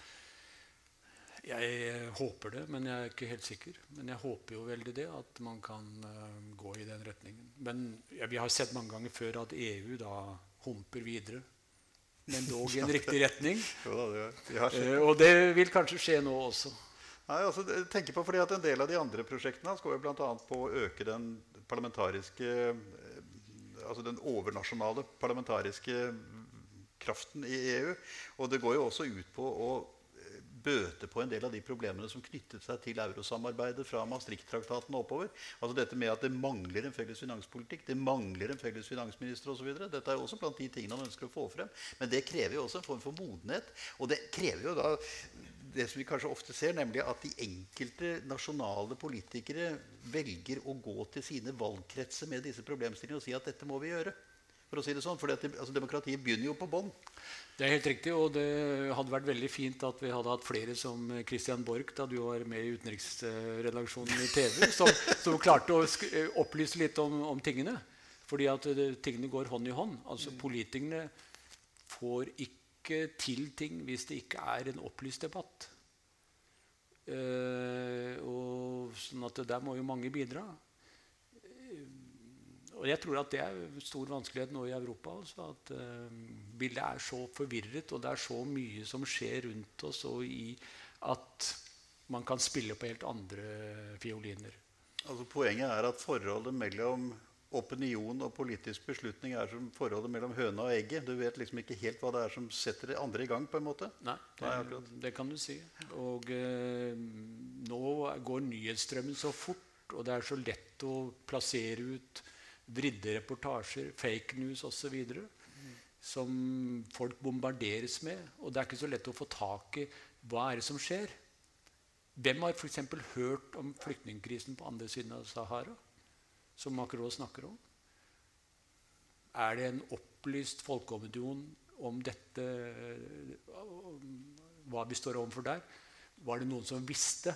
Jeg håper det, men jeg er ikke helt sikker. Men jeg håper jo veldig det, at man kan uh, gå i den retningen. Men ja, vi har sett mange ganger før at EU da humper videre. Men dog i en riktig retning.
jo, det,
uh, og det vil kanskje skje nå også.
Nei, altså, tenker på fordi at En del av de andre prosjektene går jo bl.a. på å øke den parlamentariske eh, altså den overnasjonale parlamentariske kraften i EU. Og det går jo også ut på å bøte på en del av de problemene som knyttet seg til eurosamarbeidet fra Maastricht-traktaten og oppover. Altså dette med at det mangler en felles finanspolitikk, det mangler en felles finansminister osv. Dette er jo også blant de tingene han ønsker å få frem. Men det krever jo også en form for modenhet. Og det krever jo da det som vi kanskje ofte ser, nemlig at de enkelte nasjonale politikere velger å gå til sine valgkretser med disse problemstillingene og si at dette må vi gjøre. For å si det sånn, for altså, Demokratiet begynner jo på bånn.
Det er helt riktig, og det hadde vært veldig fint at vi hadde hatt flere som Christian Borch, da du var med i utenriksredaksjonen i TV, som, som klarte å opplyse litt om, om tingene. Fordi at tingene går hånd i hånd. Altså Politikerne får ikke til ting hvis det ikke er en opplyst debatt. Uh, og sånn at Der må jo mange bidra og jeg tror at det er stor vanskelighet nå i Europa. Også, at uh, bildet er så forvirret, og det er så mye som skjer rundt oss, og i at man kan spille på helt andre fioliner.
Altså Poenget er at forholdet mellom opinion og politisk beslutning er som forholdet mellom høna og egget. Du vet liksom ikke helt hva det er som setter det andre i gang. på en måte.
Nei, det, Nei, det kan du si. Og uh, nå går nyhetsstrømmen så fort, og det er så lett å plassere ut vridde reportasjer, fake news osv. Som folk bombarderes med. Og det er ikke så lett å få tak i hva er det som skjer. Hvem har f.eks. hørt om flyktningkrisen på andre siden av Sahara? Som Macron snakker om? Er det en opplyst folkeopinion om dette, hva vi står overfor der? Var det noen som visste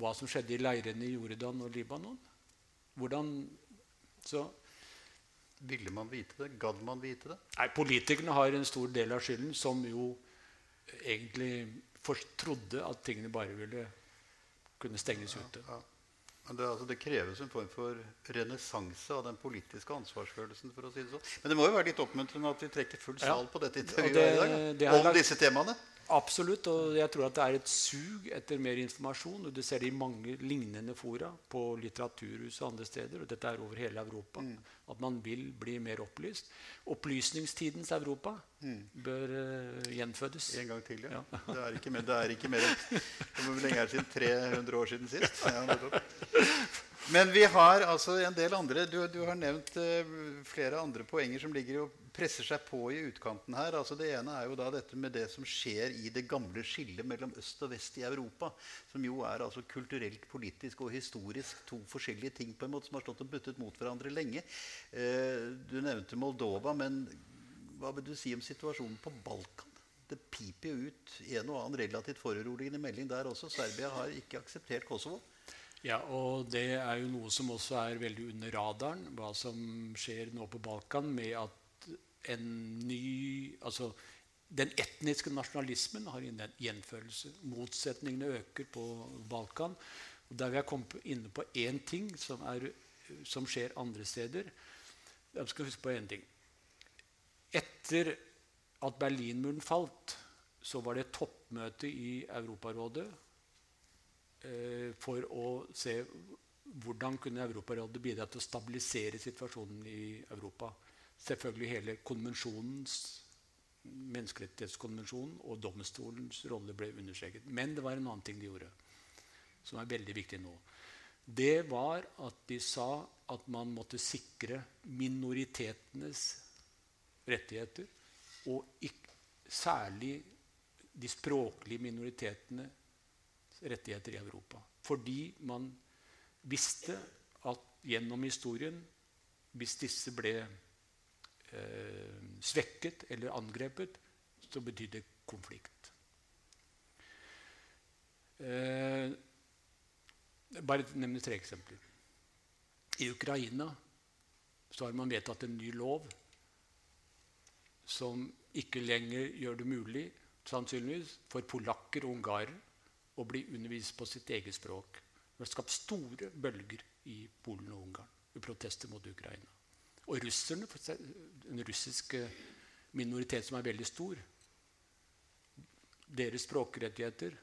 hva som skjedde i leirene i Jordan og Libanon? Hvordan så
Ville man vite det? Gadd man vite det?
Nei, Politikerne har en stor del av skylden, som jo egentlig trodde at tingene bare ville kunne stenges ute. Ja,
ja. Men det, altså, det, kreves en form for renessanse av den politiske ansvarsfølelsen. for å si det sånn. Men det må jo være litt oppmuntrende at vi trekker full sal ja. på dette intervjuet det, i dag. Om disse temaene.
Absolutt. Og jeg tror at det er et sug etter mer informasjon. og Du ser det i mange lignende fora på litteraturhus og andre steder. og Dette er over hele Europa. Mm. At man vil bli mer opplyst. Opplysningstidens Europa mm. bør uh, gjenfødes.
En gang til, ja. ja. det er ikke mer, det er ikke mer Hvor lenge er det siden? 300 år siden sist? Ja, men vi har altså en del andre Du, du har nevnt uh, flere andre poenger som ligger og presser seg på i utkanten her. Altså det ene er jo da dette med det som skjer i det gamle skillet mellom øst og vest i Europa. Som jo er altså kulturelt, politisk og historisk to forskjellige ting på en måte som har stått og buttet mot hverandre lenge. Uh, du nevnte Moldova, men hva vil du si om situasjonen på Balkan? Det piper jo ut en og annen relativt foruroligende melding der også. Serbia har ikke akseptert Kosovo.
Ja, og det er jo noe som også er veldig under radaren, hva som skjer nå på Balkan med at en ny Altså den etniske nasjonalismen har en gjenfølelse. Motsetningene øker på Balkan. Og der vil jeg komme inne på én ting som, er, som skjer andre steder. Jeg skal huske på én ting. Etter at Berlinmuren falt, så var det et toppmøte i Europarådet Eh, for å se hvordan kunne Europarådet bidra til å stabilisere situasjonen i Europa. Selvfølgelig hele konvensjonens, menneskerettighetskonvensjonen og domstolens rolle ble understreket. Men det var en annen ting de gjorde, som er veldig viktig nå. Det var at de sa at man måtte sikre minoritetenes rettigheter. Og ikke, særlig de språklige minoritetene rettigheter i Europa. Fordi man visste at gjennom historien, hvis disse ble eh, svekket eller angrepet, så betydde konflikt. Eh, Bare nevne tre eksempler. I Ukraina så har man vedtatt en ny lov som ikke lenger gjør det mulig sannsynligvis for polakker og ungarere å bli undervist på sitt eget språk. Det har skapt store bølger i Polen og Ungarn i protester mot Ukraina. Og russerne, en russisk minoritet som er veldig stor, deres språkrettigheter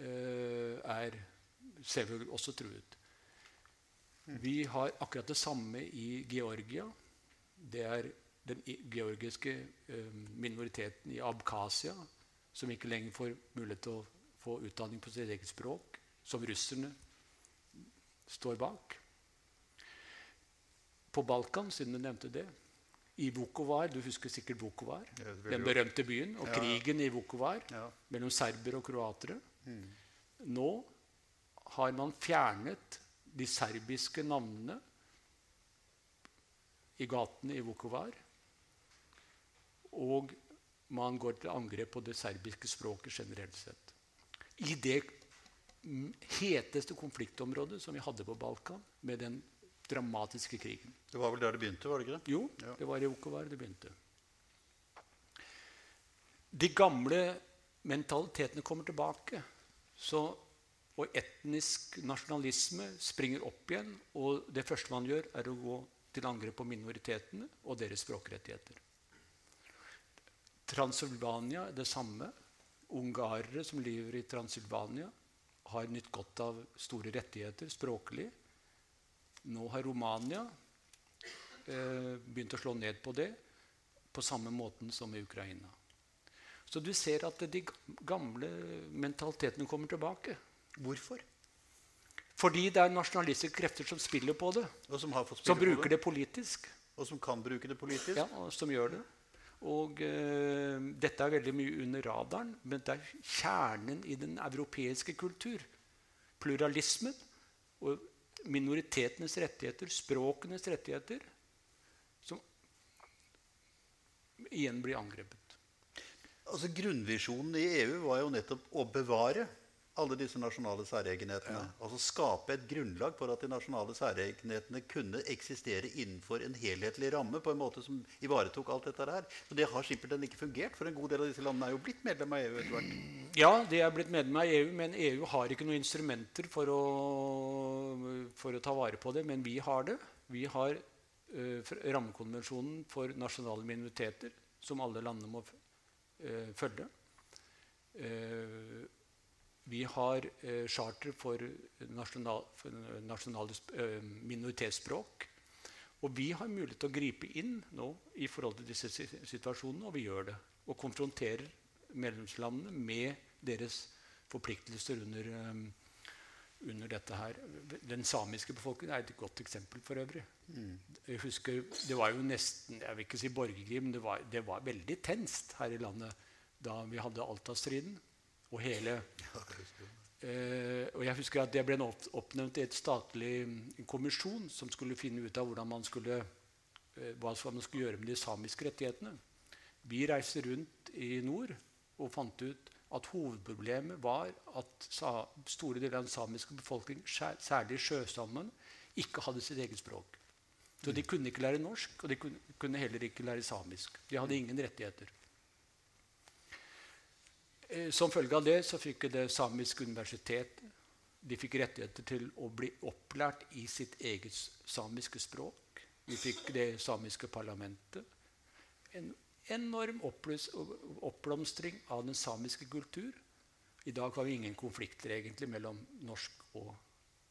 eh, er selvfølgelig også truet. Vi har akkurat det samme i Georgia. Det er den georgiske eh, minoriteten i Abkhasia som ikke lenger får mulighet til å få utdanning på sitt eget språk, som russerne står bak. På Balkan, siden du nevnte det, i Vukovar Du husker sikkert Vukovar? Ja, den berømte byen. Og ja. krigen i Vukovar ja. mellom serbere og kroatere. Mm. Nå har man fjernet de serbiske navnene i gatene i Vukovar. Og man går til angrep på det serbiske språket generelt sett. I det heteste konfliktområdet som vi hadde på Balkan, med den dramatiske krigen.
Det var vel der det begynte? var det ikke det?
Jo, ja. det var i Okovar det begynte. De gamle mentalitetene kommer tilbake. Så, og etnisk nasjonalisme springer opp igjen. Og det første man gjør, er å gå til angrep på minoritetene og deres språkrettigheter. Transylvania er det samme. Ungarere som lever i Transylvania, har nytt godt av store rettigheter språklig. Nå har Romania eh, begynt å slå ned på det på samme måten som i Ukraina. Så du ser at de gamle mentalitetene kommer tilbake.
Hvorfor?
Fordi det er nasjonalistiske krefter som spiller på det.
Og som,
som bruker det. det. politisk.
Og som kan bruke det politisk?
Ja, og som gjør det. Og eh, dette er veldig mye under radaren, men det er kjernen i den europeiske kultur. Pluralismen og minoritetenes rettigheter, språkenes rettigheter, som igjen blir angrepet.
Altså Grunnvisjonen i EU var jo nettopp å bevare alle disse nasjonale særegenhetene. Ja. Altså skape et grunnlag for at de nasjonale særegenhetene kunne eksistere innenfor en helhetlig ramme på en måte som ivaretok alt dette her. Så det har simpelthen ikke fungert, for en god del av disse landene er jo blitt medlem av EU etter hvert.
Ja, de er blitt medlem av EU, men EU har ikke noen instrumenter for å, for å ta vare på det. Men vi har det. Vi har uh, rammekonvensjonen for nasjonale minoriteter, som alle landene må uh, følge. Uh, vi har eh, charter for, nasjonal, for nasjonale eh, minoritetsspråk. Og vi har mulighet til å gripe inn nå i forhold til disse situasjonene, og vi gjør det. Og konfronterer medlemslandene med deres forpliktelser under, um, under dette her. Den samiske befolkningen er et godt eksempel for øvrig. Mm. Jeg husker, Det var jo nesten jeg vil ikke si borgerkrig, men det var, det var veldig tenst her i landet da vi hadde Alta-striden og hele eh, og Jeg husker at det ble oppnevnt i et statlig kommisjon som skulle finne ut av man skulle, eh, hva man skulle gjøre med de samiske rettighetene. Vi reiste rundt i nord og fant ut at hovedproblemet var at store deler av den samiske befolkningen, særlig sjøsamene, ikke hadde sitt eget språk. Så de kunne ikke lære norsk, og de kunne heller ikke lære samisk. De hadde ingen rettigheter. Eh, som følge av det så fikk det samiske universitetet de fikk rettigheter til å bli opplært i sitt eget samiske språk. Vi fikk det samiske parlamentet. En enorm oppblomstring av den samiske kultur. I dag har vi ingen konflikter egentlig mellom norsk og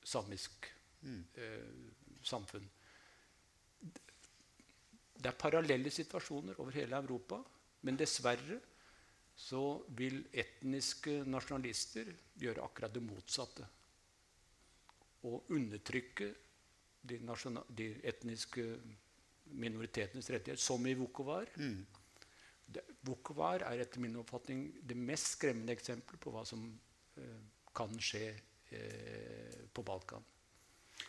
samisk mm. eh, samfunn. Det er parallelle situasjoner over hele Europa, men dessverre så vil etniske nasjonalister gjøre akkurat det motsatte. Og undertrykke de, de etniske minoritetenes rettigheter, som i Vukovar. Mm. Det, Vukovar er etter min oppfatning det mest skremmende eksempelet på hva som eh, kan skje eh, på Balkan.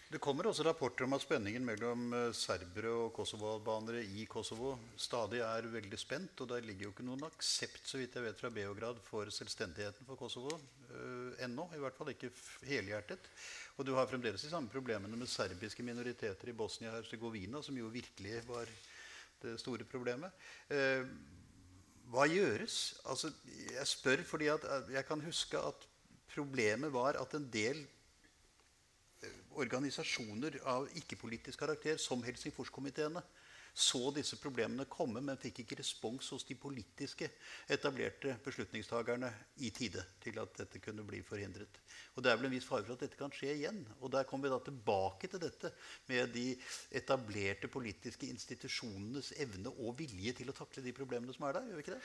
Det kommer også rapporter om at spenningen mellom eh, serbere og kosovo-albanere i Kosovo stadig er veldig spent. Og der ligger jo ikke noen aksept så vidt jeg vet, fra Beograd for selvstendigheten for Kosovo uh, ennå. I hvert fall ikke helhjertet. Og du har fremdeles de samme problemene med serbiske minoriteter i Bosnia-Hercegovina, som jo virkelig var det store problemet. Uh, hva gjøres? Altså, jeg spør fordi jeg kan huske at problemet var at en del organisasjoner av ikke-politisk karakter, som Helsingforskomiteene, så disse problemene komme, men fikk ikke respons hos de politiske etablerte beslutningstakerne i tide til at dette kunne bli forhindret. Og Det er vel en viss fare for at dette kan skje igjen. Og Der kommer vi da tilbake til dette med de etablerte politiske institusjonenes evne og vilje til å takle de problemene som er der. gjør vi ikke Det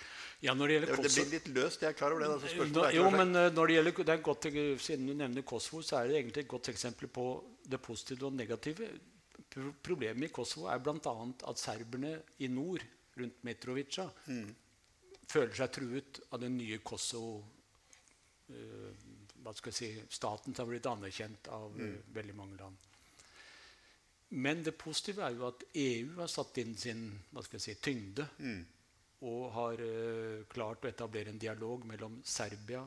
Ja, når det, gjelder
Kosovo... det blir litt løst, jeg er klar over det. Altså,
Nå, jo, men eh, når det gjelder, det er godt, Siden du nevner Kosovo, så er det egentlig et godt eksempel på det positive og negative Problemet i Kosovo er bl.a. at serberne i nord, rundt Mitrovica, mm. føler seg truet av den nye Kosovo uh, hva skal jeg si, Staten som har blitt anerkjent av mm. uh, veldig mange land. Men det positive er jo at EU har satt inn sin hva skal jeg si, tyngde. Mm. Og har uh, klart å etablere en dialog mellom Serbia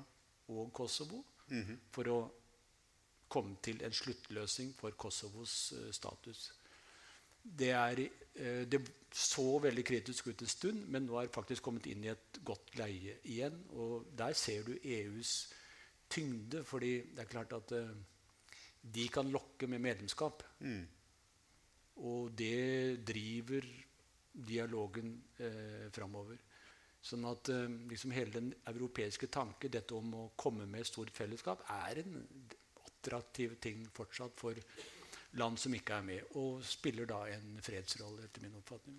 og Kosovo -hmm. for å komme til en sluttløsning for Kosovos uh, status. Det, er, uh, det, så veldig kritisk ut en stund, men nå er det faktisk kommet inn i et godt leie igjen. Og der ser du EUs tyngde, fordi det er klart at uh, de kan lokke med medlemskap. Mm. Og det driver dialogen eh, framover. Sånn at eh, liksom hele den europeiske tanke, dette om å komme med et stort fellesskap, er en attraktiv ting fortsatt for land som ikke er med, og spiller da en fredsrolle, etter min oppfatning.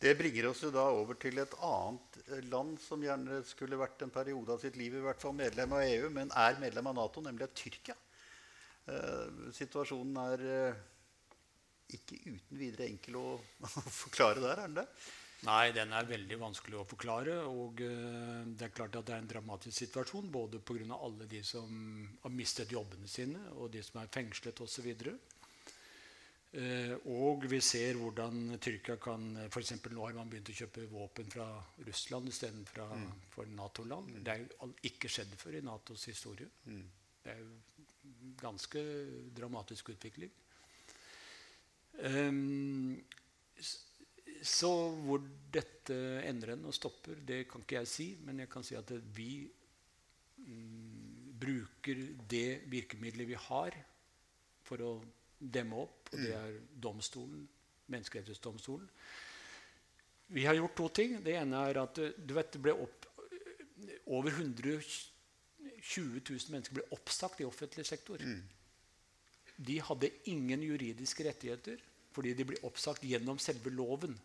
Det bringer oss jo da over til et annet eh, land som gjerne skulle vært en periode av sitt liv i hvert fall medlem av EU, men er medlem av Nato, nemlig Tyrkia. Eh, situasjonen er eh, ikke uten videre enkel å, forklare der, er den det?
Nei, den er veldig vanskelig å forklare. Og uh, det er klart at det er en dramatisk situasjon. Både pga. alle de som har mistet jobbene sine, og de som er fengslet osv. Uh, eh, og vi ser hvordan Tyrkia kan F.eks. nå har man begynt å kjøpe våpen fra Russland istedenfor mm. for Nato-land. Mm. Det er jo ikke skjedd før i Natos historie. Mm. Det er jo ganske dramatisk utvikling. Um, så hvor dette ender hen og stopper, det kan ikke jeg si. Men jeg kan si at vi mm, bruker det virkemidlet vi har for å demme opp, og det mm. er domstolen, Menneskerettighetsdomstolen. Vi har gjort to ting. Det ene er at du vet, det ble opp, over 120 000 mennesker ble oppsagt i offentlig sektor. Mm. De hadde ingen juridiske rettigheter fordi de blir oppsagt gjennom selve loven.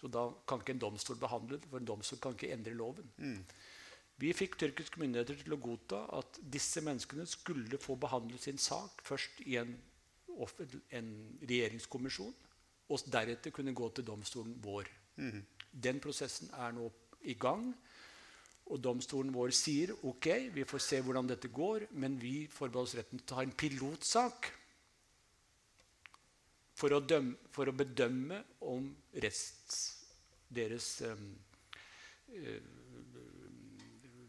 Så da kan ikke en domstol behandle det, for en domstol kan ikke endre loven. Mm. Vi fikk tyrkiske myndigheter til å godta at disse menneskene skulle få behandlet sin sak først i en, en regjeringskommisjon, og deretter kunne gå til domstolen vår. Mm. Den prosessen er nå i gang. Og domstolen vår sier ok, vi får se hvordan dette går, men vi forbeholder oss retten til å ha en pilotsak for å, dømme, for å bedømme om rest, deres um,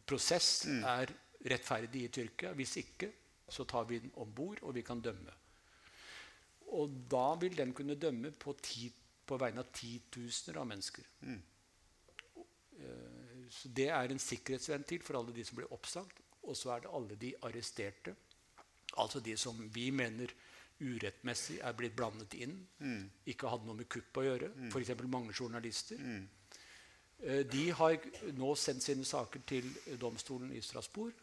prosess mm. er rettferdig i Tyrkia. Hvis ikke, så tar vi den om bord, og vi kan dømme. Og da vil den kunne dømme på, ti, på vegne av titusener av mennesker. Mm. Uh, så det er en sikkerhetsventil for alle de som blir oppsagt. Og så er det alle de arresterte, altså de som vi mener urettmessig er blitt blandet inn. Mm. Ikke hadde noe med kupp å gjøre. Mm. F.eks. mange journalister. Mm. Eh, de har nå sendt sine saker til domstolen i Strasbourg.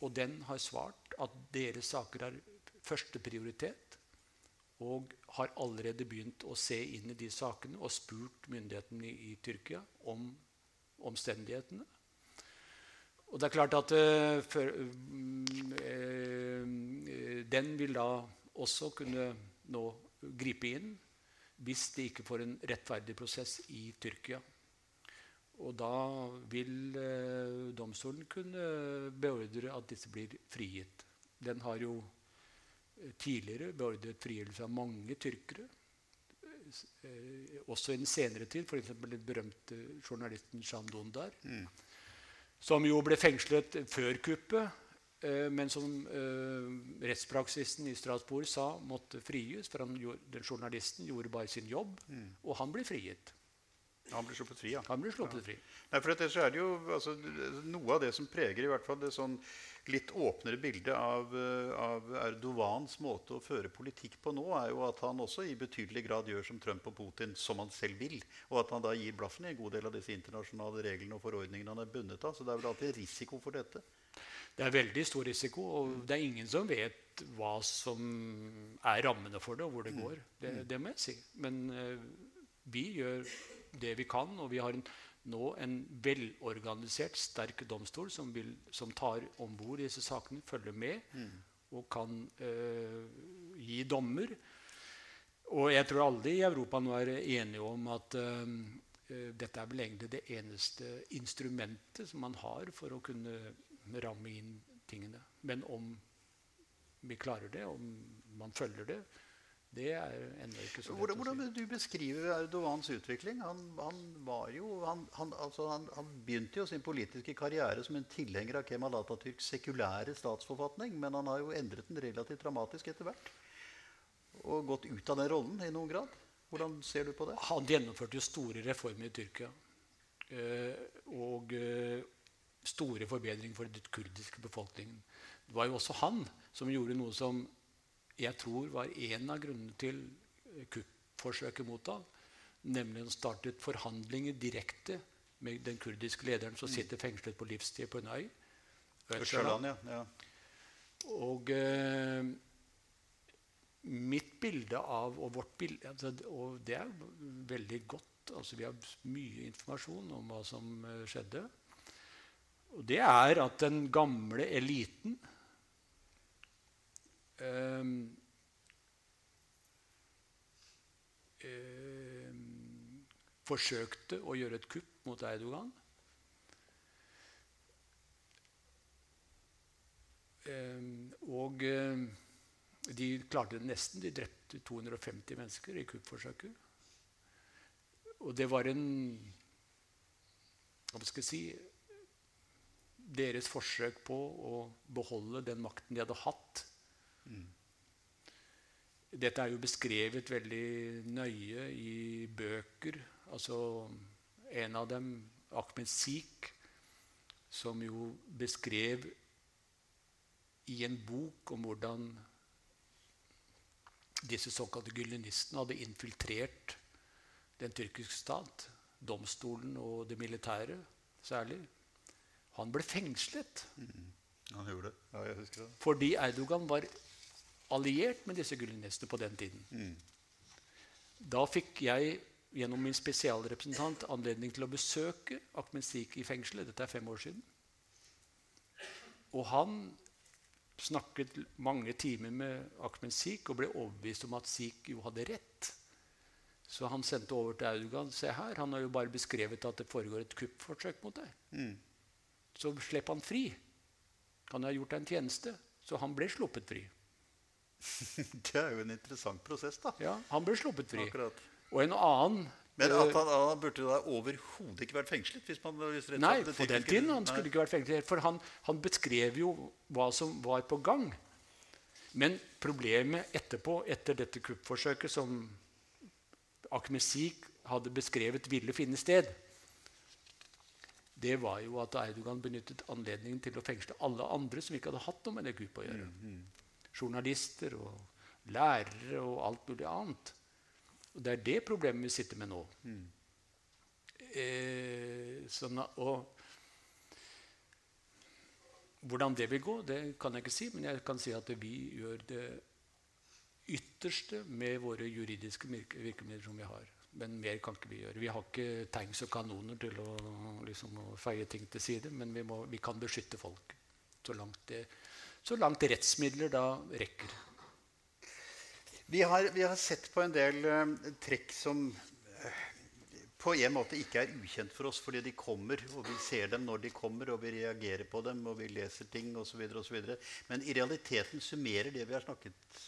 Og den har svart at deres saker er førsteprioritet. Og har allerede begynt å se inn i de sakene og spurt myndighetene i, i Tyrkia om omstendighetene. Og det er klart at uh, for, uh, uh, den vil da også kunne nå gripe inn hvis de ikke får en rettferdig prosess i Tyrkia. Og da vil eh, domstolen kunne beordre at disse blir frigitt. Den har jo tidligere beordret frigjørelse av mange tyrkere. Eh, også i den senere tid, f.eks. den berømte journalisten Shan Dundar. Mm. Som jo ble fengslet før kuppet, eh, men som eh, rettspraksisen i Strasbourg sa måtte frigis. For han, den journalisten gjorde bare sin jobb, mm. og han ble frigitt.
Han ble sluppet fri, ja.
Han ble sluppet ja. fri.
Nei, for så er det jo, altså, Noe av det som preger i hvert fall det sånn litt åpnere bildet av, eh, av, Erdogans måte å føre politikk på nå, er jo at han også i betydelig grad gjør som Trump og Putin, som han selv vil. Og at han da gir blaffen i en god del av disse internasjonale reglene og forordningene han er bundet av. Så det er vel alltid risiko for dette.
Det er veldig stor risiko, og det er ingen som vet hva som er rammene for det, og hvor det mm. går. Det, mm. det må jeg si. Men uh, vi gjør det vi kan. Og vi har en, nå en velorganisert, sterk domstol som, vil, som tar om bord disse sakene, følger med mm. og kan uh, gi dommer. Og jeg tror alle i Europa nå er enige om at uh, dette er vel egentlig det eneste instrumentet som man har for å kunne ramme inn tingene. Men om vi klarer det, om man følger det, det er ennå ikke så
lett hvordan, vil du beskrive Erdogans utvikling? Han, han, jo, han, altså han, begynte jo sin politiske karriere som en tilhenger av Kemal Atatürks sekulære statsforfatning, men han har jo endret den relativt dramatisk etter hvert. Og gått ut av den rollen i noen grad. Hvordan ser du på det?
Han gjennomførte jo store reformer i Tyrkia. Eh, og eh, store forbedringer for den kurdiske befolkningen. Det var jo også han som gjorde noe som jeg tror var en av grunnene til kuppforsøket mot ham. Nemlig han startet forhandlinger direkte med den kurdiske lederen som sitter fengslet på livstid på en øy.
Østjylland, ja. ja.
Og eh, mitt bilde av Og vårt bilde altså, Og det er veldig godt. Altså, vi har mye informasjon om hva som eh, skjedde. Og det er at den gamle eliten um, um, forsøkte å gjøre et kupp mot Eidogan. Um, og de klarte det nesten. De drepte 250 mennesker i kuppforsøket. Og det var en Hva skal jeg si Deres forsøk på å beholde den makten de hadde hatt Mm. Dette er jo beskrevet veldig nøye i bøker. Altså en av dem, Ahmed Sik, som jo beskrev i en bok om hvordan disse såkalte gyllenistene hadde infiltrert den tyrkiske stat, domstolen og det militære særlig. Han ble fengslet. Mm.
Han gjorde det. Ja, jeg husker det.
Fordi Erdogan var alliert med disse gulenestene på den tiden. Mm. Da fikk jeg gjennom min spesialrepresentant anledning til å besøke Ahmed Sik i fengselet. Dette er fem år siden. Og han snakket mange timer med Ahmed Sik og ble overbevist om at Sik jo hadde rett. Så han sendte over til Augan. Se her, han har jo bare beskrevet at det foregår et kuppforsøk mot deg. Mm. Så slipper han fri. Han har gjort deg en tjeneste. Så han ble sluppet fri.
det er jo en interessant prosess, da.
Ja, Han ble sluppet fri. Akkurat. Og en annen
men at han, han burde da overhodet ikke vært fengslet? Hvis man, hvis
nei, på den tiden han skulle ikke vært fengslet. For han, han, beskrev jo hva som var på gang. Men problemet etterpå, etter dette kuppforsøket som Akmesik hadde beskrevet ville finne sted, det var jo at Eidogan benyttet anledningen til å fengsle alle andre som ikke hadde hatt noe med det kuppet å gjøre. Mm, mm journalister og lærere og alt mulig annet. Og det er det problemet vi sitter med nå. Mm. Eh, sånn, og hvordan det vil gå, det kan jeg ikke si, men jeg kan si at vi gjør det ytterste med våre juridiske virkemidler som vi har. Men mer kan ikke vi gjøre. Vi har ikke tanks og kanoner til å, liksom, å feie ting til side, men vi, må, vi kan beskytte folk så langt det så langt rettsmidler da rekker.
Vi har, vi har sett på en del uh, trekk som uh, på en måte ikke er ukjent for oss fordi de kommer, og vi ser dem når de kommer, og vi reagerer på dem, og vi leser ting osv. Men i realiteten summerer det vi har snakket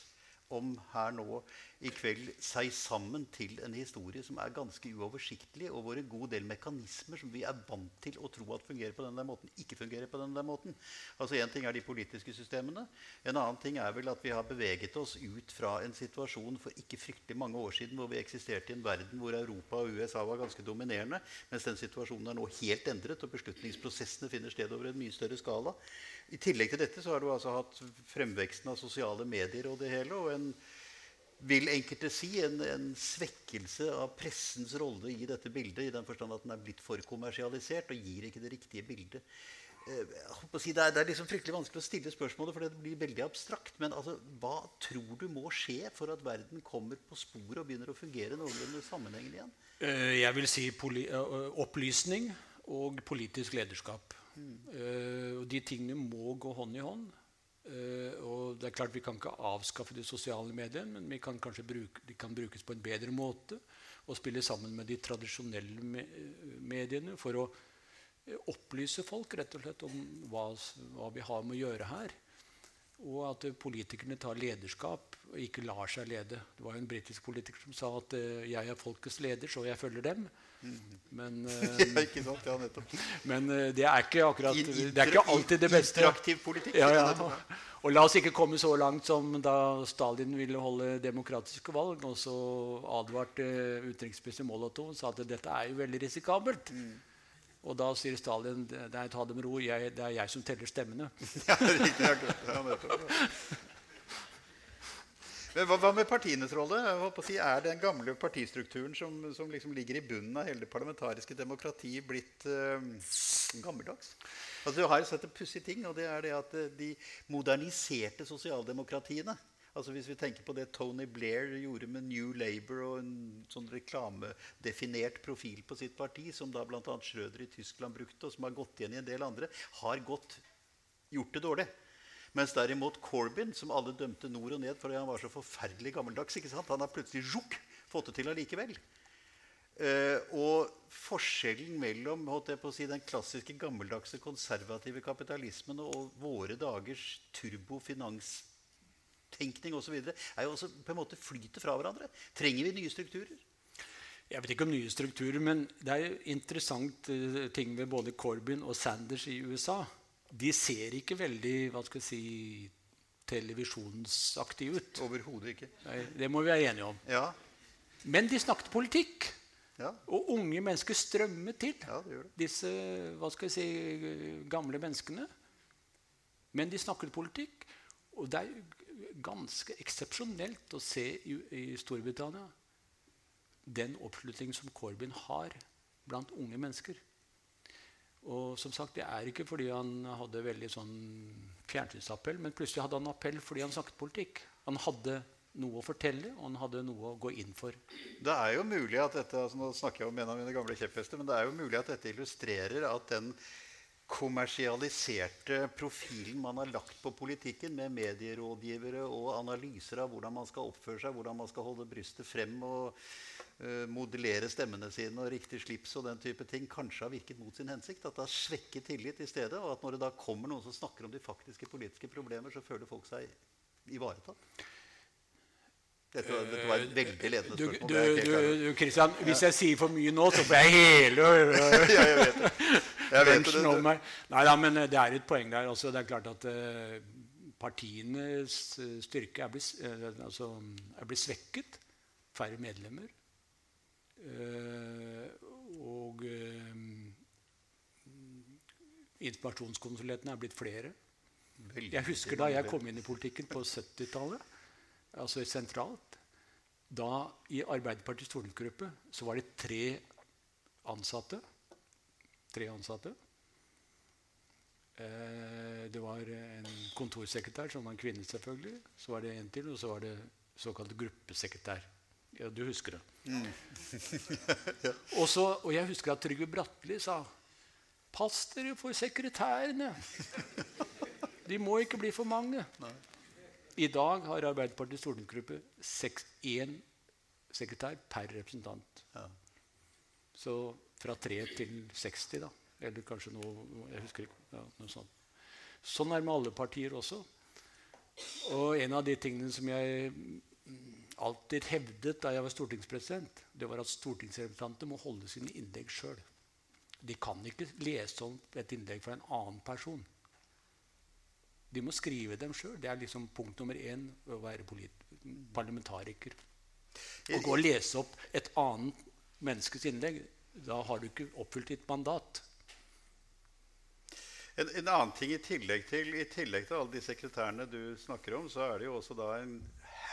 om her nå i kveld, seg sammen til en historie som er ganske uoversiktlig, og hvor en god del mekanismer som vi er vant til å tro at fungerer på denne måten, ikke fungerer på denne måten. Altså Én ting er de politiske systemene. En annen ting er vel at vi har beveget oss ut fra en situasjon for ikke fryktelig mange år siden hvor vi eksisterte i en verden hvor Europa og USA var ganske dominerende, mens den situasjonen er nå helt endret, og beslutningsprosessene finner sted over en mye større skala. I tillegg til dette så har du altså hatt fremveksten av sosiale medier og det hele. og en vil enkelte si, en, en, svekkelse av pressens rolle i dette bildet. I den forstand at den er blitt for kommersialisert og gir ikke det riktige bildet. Eh, si, det, er, det, er, liksom fryktelig vanskelig å stille spørsmålet, for det blir veldig abstrakt. Men altså, hva tror du må skje for at verden kommer på sporet og begynner å fungere noenlunde sammenhengende igjen?
Eh, jeg vil si eh, opplysning og politisk lederskap. Mm. Og de tingene må gå hånd i hånd. Uh, og det er klart Vi kan ikke avskaffe de sosiale mediene, men vi kan bruke, de kan brukes på en bedre måte og spille sammen med de tradisjonelle me mediene for å uh, opplyse folk rett og slett om hva, hva, vi har med å gjøre her. Og at uh, politikerne tar lederskap og ikke lar seg lede. Det var jo en britisk politiker som sa at 'jeg er folkets leder, så jeg følger dem'. Men,
ja, ikke sant? Ja, nettopp.
men eh, det er ikke akkurat Det er ikke alltid det beste.
Interaktiv politikk.
Ja, ja. Og la oss ikke komme så langt som da Stalin ville holde demokratiske valg, og så advarte utenriksminister Molotov og sa at dette er jo veldig risikabelt. Mm. Og da sier Stalin nei, ta det med ro, jeg, det er jeg som teller stemmene.
ja, riktig, ja, nettopp. Men hva, hva, med partienes rolle? Si, er den gamle partistrukturen som, som liksom ligger i bunnen av hele det parlamentariske demokratiet, blitt uh, gammeldags? Altså, du har jo sett en pussig ting, og det er det at eh, de moderniserte sosialdemokratiene Altså Hvis vi tenker på det Tony Blair gjorde med New Labour og en sånn reklamedefinert profil på sitt parti, som da bl.a. Schrøder i Tyskland brukte, og som har gått igjen i en del andre, har gått, gjort det dårlig. Mens derimot Corbyn, som alle dømte nord og ned fordi han var så forferdelig gammeldags, han har plutselig juk, fått det til allikevel. Uh, og forskjellen mellom si, den klassiske gammeldagse konservative kapitalismen og våre dagers turbofinanstenkning osv. er jo også på en måte flyter fra hverandre. Trenger vi nye strukturer?
Jeg vet ikke om nye strukturer, men det er jo interessant uh, ting ved både Corbyn og Sanders i USA de ser ikke veldig hva skal jeg si, televisjonsaktige ut.
Overhodet ikke.
Nei, det må vi være enige om.
Ja.
Men de snakket politikk.
Ja.
Og unge mennesker strømmet til.
Ja, det det.
Disse hva skal jeg si, gamle menneskene. Men de snakket politikk. Og det er ganske eksepsjonelt å se i, i Storbritannia den oppslutningen som Corbyn har blant unge mennesker. Og som sagt, Det er ikke fordi han hadde veldig sånn fjernsynsappell, men plutselig hadde han appell fordi han snakket politikk. Han hadde noe å fortelle, og han hadde noe å gå inn for.
Det er jo mulig at dette, altså Nå snakker jeg om en av mine gamle kjepphester, men det er jo mulig at dette illustrerer at den kommersialiserte profilen man har lagt på politikken, med medierådgivere og analyser av hvordan man skal oppføre seg, hvordan man skal holde brystet frem og modellere stemmene sine og riktig slips og den type ting, kanskje har virket mot sin hensikt. At det har svekket tillit i stedet. Og at når det da kommer noen som snakker om de faktiske politiske problemer, så føler folk seg ivaretatt. Dette var, dette var, et veldig ledende spørsmål.
Du, du, du, Christian, hvis jeg sier for mye nå, så får jeg hele
ja, jeg vet det. Jeg vet det,
om meg. Nei da, men det er et poeng der. Altså, det er klart at uh, partienes styrke er blitt, uh, altså, er blitt, svekket. Færre medlemmer. Uh, og informasjonskonsulentene er blitt flere. Jeg husker da jeg kom inn i politikken på 70-tallet altså sentralt. Da I Arbeiderpartiets stortingsgruppe så var det tre ansatte. Tre ansatte. Eh, det var en kontorsekretær, som var en kvinne, selvfølgelig. Så var det en til, og så var det såkalt gruppesekretær. Ja, du husker det. Mm. ja. og, så, og jeg husker at Trygve Bratteli sa Pass dere for sekretærene! De må ikke bli for mange. Nei. I dag har Arbeiderpartiets stortingsgruppe én sekretær per representant. Ja. Så fra tre til 60, da. Eller kanskje noe Jeg husker ikke. Ja, noe sånt. Sånn er det med alle partier også. Og en av de tingene som jeg alltid hevdet da jeg var stortingspresident, det var at stortingsrepresentanter må holde sine innlegg sjøl. De kan ikke lese om et innlegg fra en annen person. De må skrive dem sjøl. Det er liksom punkt nummer én å være parlamentariker. Å gå og lese opp et annet menneskes innlegg, da har du ikke oppfylt ditt mandat.
En, en, annen ting i tillegg, til, i tillegg til alle de sekretærene du snakker om, så er det jo også da en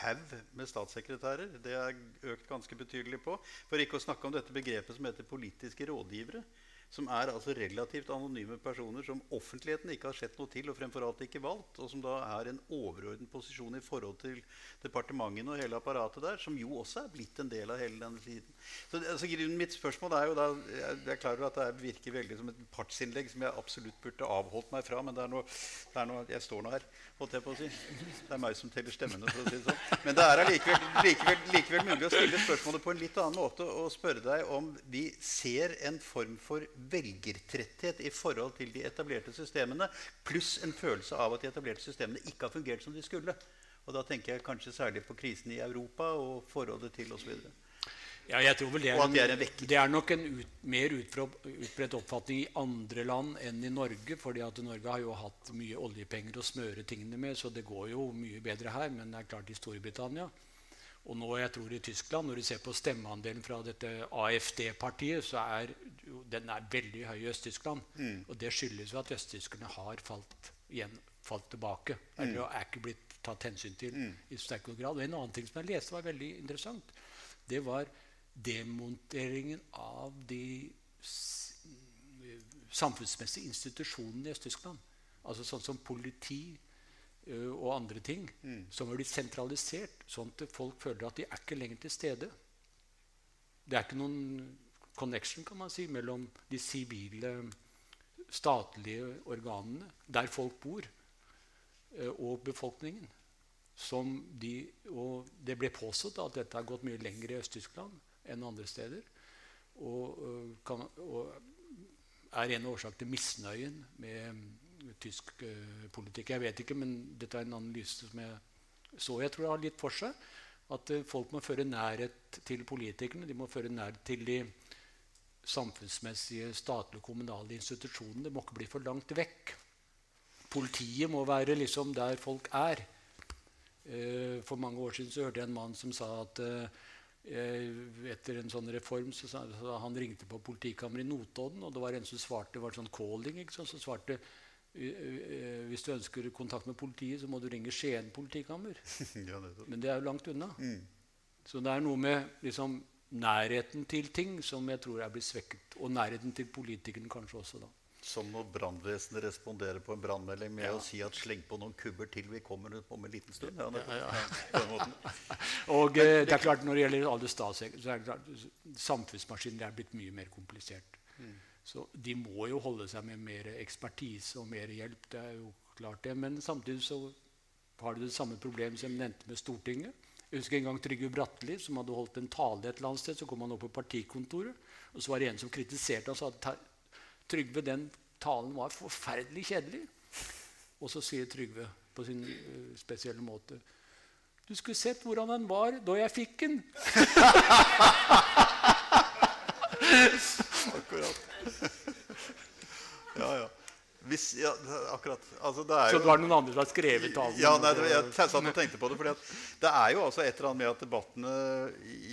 haug med statssekretærer. Det er økt ganske betydelig på. For ikke å snakke om dette begrepet som heter politiske rådgivere som er altså relativt anonyme personer som offentligheten ikke har sett noe til, og fremfor alt ikke valgt, og som da er en overordnet posisjon i forhold til departementene og hele apparatet der, som jo også er blitt en del av hele denne tiden. Så altså, Mitt spørsmål er jo da Jeg er klar over at det virker veldig som et partsinnlegg som jeg absolutt burde avholdt meg fra, men det er noe, det er noe jeg står nå her, holdt jeg på å si. Det er meg som teller stemmene, for å si det sånn. Men det er likevel, likevel, likevel mulig å stille spørsmålet på en litt annen måte og spørre deg om vi ser en form for velgertretthet i forhold til de etablerte systemene, pluss en følelse av at de etablerte systemene ikke har fungert som de skulle. Og da tenker jeg kanskje særlig på krisen i Europa og forholdet til osv.
Ja, jeg tror vel det er, en, det er nok en ut, mer utbredt oppfatning i andre land enn i Norge. fordi at Norge har jo hatt mye oljepenger å smøre tingene med, så det går jo mye bedre her. Men det er klart i Storbritannia og nå jeg tror i Tyskland, når du ser på stemmeandelen fra dette AFD-partiet, så er den er veldig høy i Øst-Tyskland. Mm. Og det skyldes jo at østtyskerne har falt, igjen, falt tilbake. Mm. Eller er ikke blitt tatt hensyn til mm. i sterkere grad. Og en annen ting som jeg leste, var veldig interessant. Det var demonteringen av de samfunnsmessige institusjonene i Øst-Tyskland. Altså sånn som politi, Eh, og andre ting mm. som har blitt sentralisert, sånn at folk føler at de er ikke lenger til stede. Det er ikke noen connection kan man si, mellom de sivile, statlige organene der folk bor, eh, og befolkningen. De, og det ble påstått at dette har gått mye lenger i Øst-Tyskland enn andre steder. Og, eh, kan, og er en årsak til misnøyen med tysk uh, politikk. Jeg vet ikke, men dette er en analyse som jeg så jeg tror det har litt for seg. At uh, folk må føre nærhet til politikerne. De må føre nærhet til de samfunnsmessige statlige og kommunale institusjonene. Det må ikke bli for langt vekk. Politiet må være liksom der folk er. Uh, for mange år siden så hørte jeg en mann som sa at etter en sånn reform så, sa, så Han ringte på politikammeret i Notodden, og det var en som svarte, det var sånn calling, så svarte hvis du ønsker kontakt med politiet, så må du ringe Skien politikammer. ja, Men det er jo langt unna. Mm. Så det er noe med liksom, nærheten til ting som jeg tror er blitt svekket. Og nærheten til politikeren kanskje også. da.
Som når brannvesenet responderer på en brannmelding med ja. å si at 'sleng på noen kubber til, vi kommer om en liten stund'. Ja, ja,
og eh, det er klart Når det gjelder alle statssekretærer, er det samfunnsmaskiner er blitt mye mer komplisert. Mm. Så de må jo holde seg med mer ekspertise og mer hjelp. det er jo klart det. Men samtidig så har du det samme problemet som jeg nevnte med Stortinget. Jeg husker en gang Trygve Bratteli som hadde holdt en tale et eller annet sted. Så kom han opp på partikontoret, og så var det en som kritiserte og sa at Trygve, den talen var forferdelig kjedelig. Og så sier Trygve på sin uh, spesielle måte Du skulle sett hvordan den var da jeg fikk den.
Akkurat. ja, ja. Hvis, ja, akkurat. Altså,
det er jo, Så det var noen andre som har skrevet talen?
Ja, nei, det, jeg satt og tenkte på det. For det er jo altså et eller annet med at debattene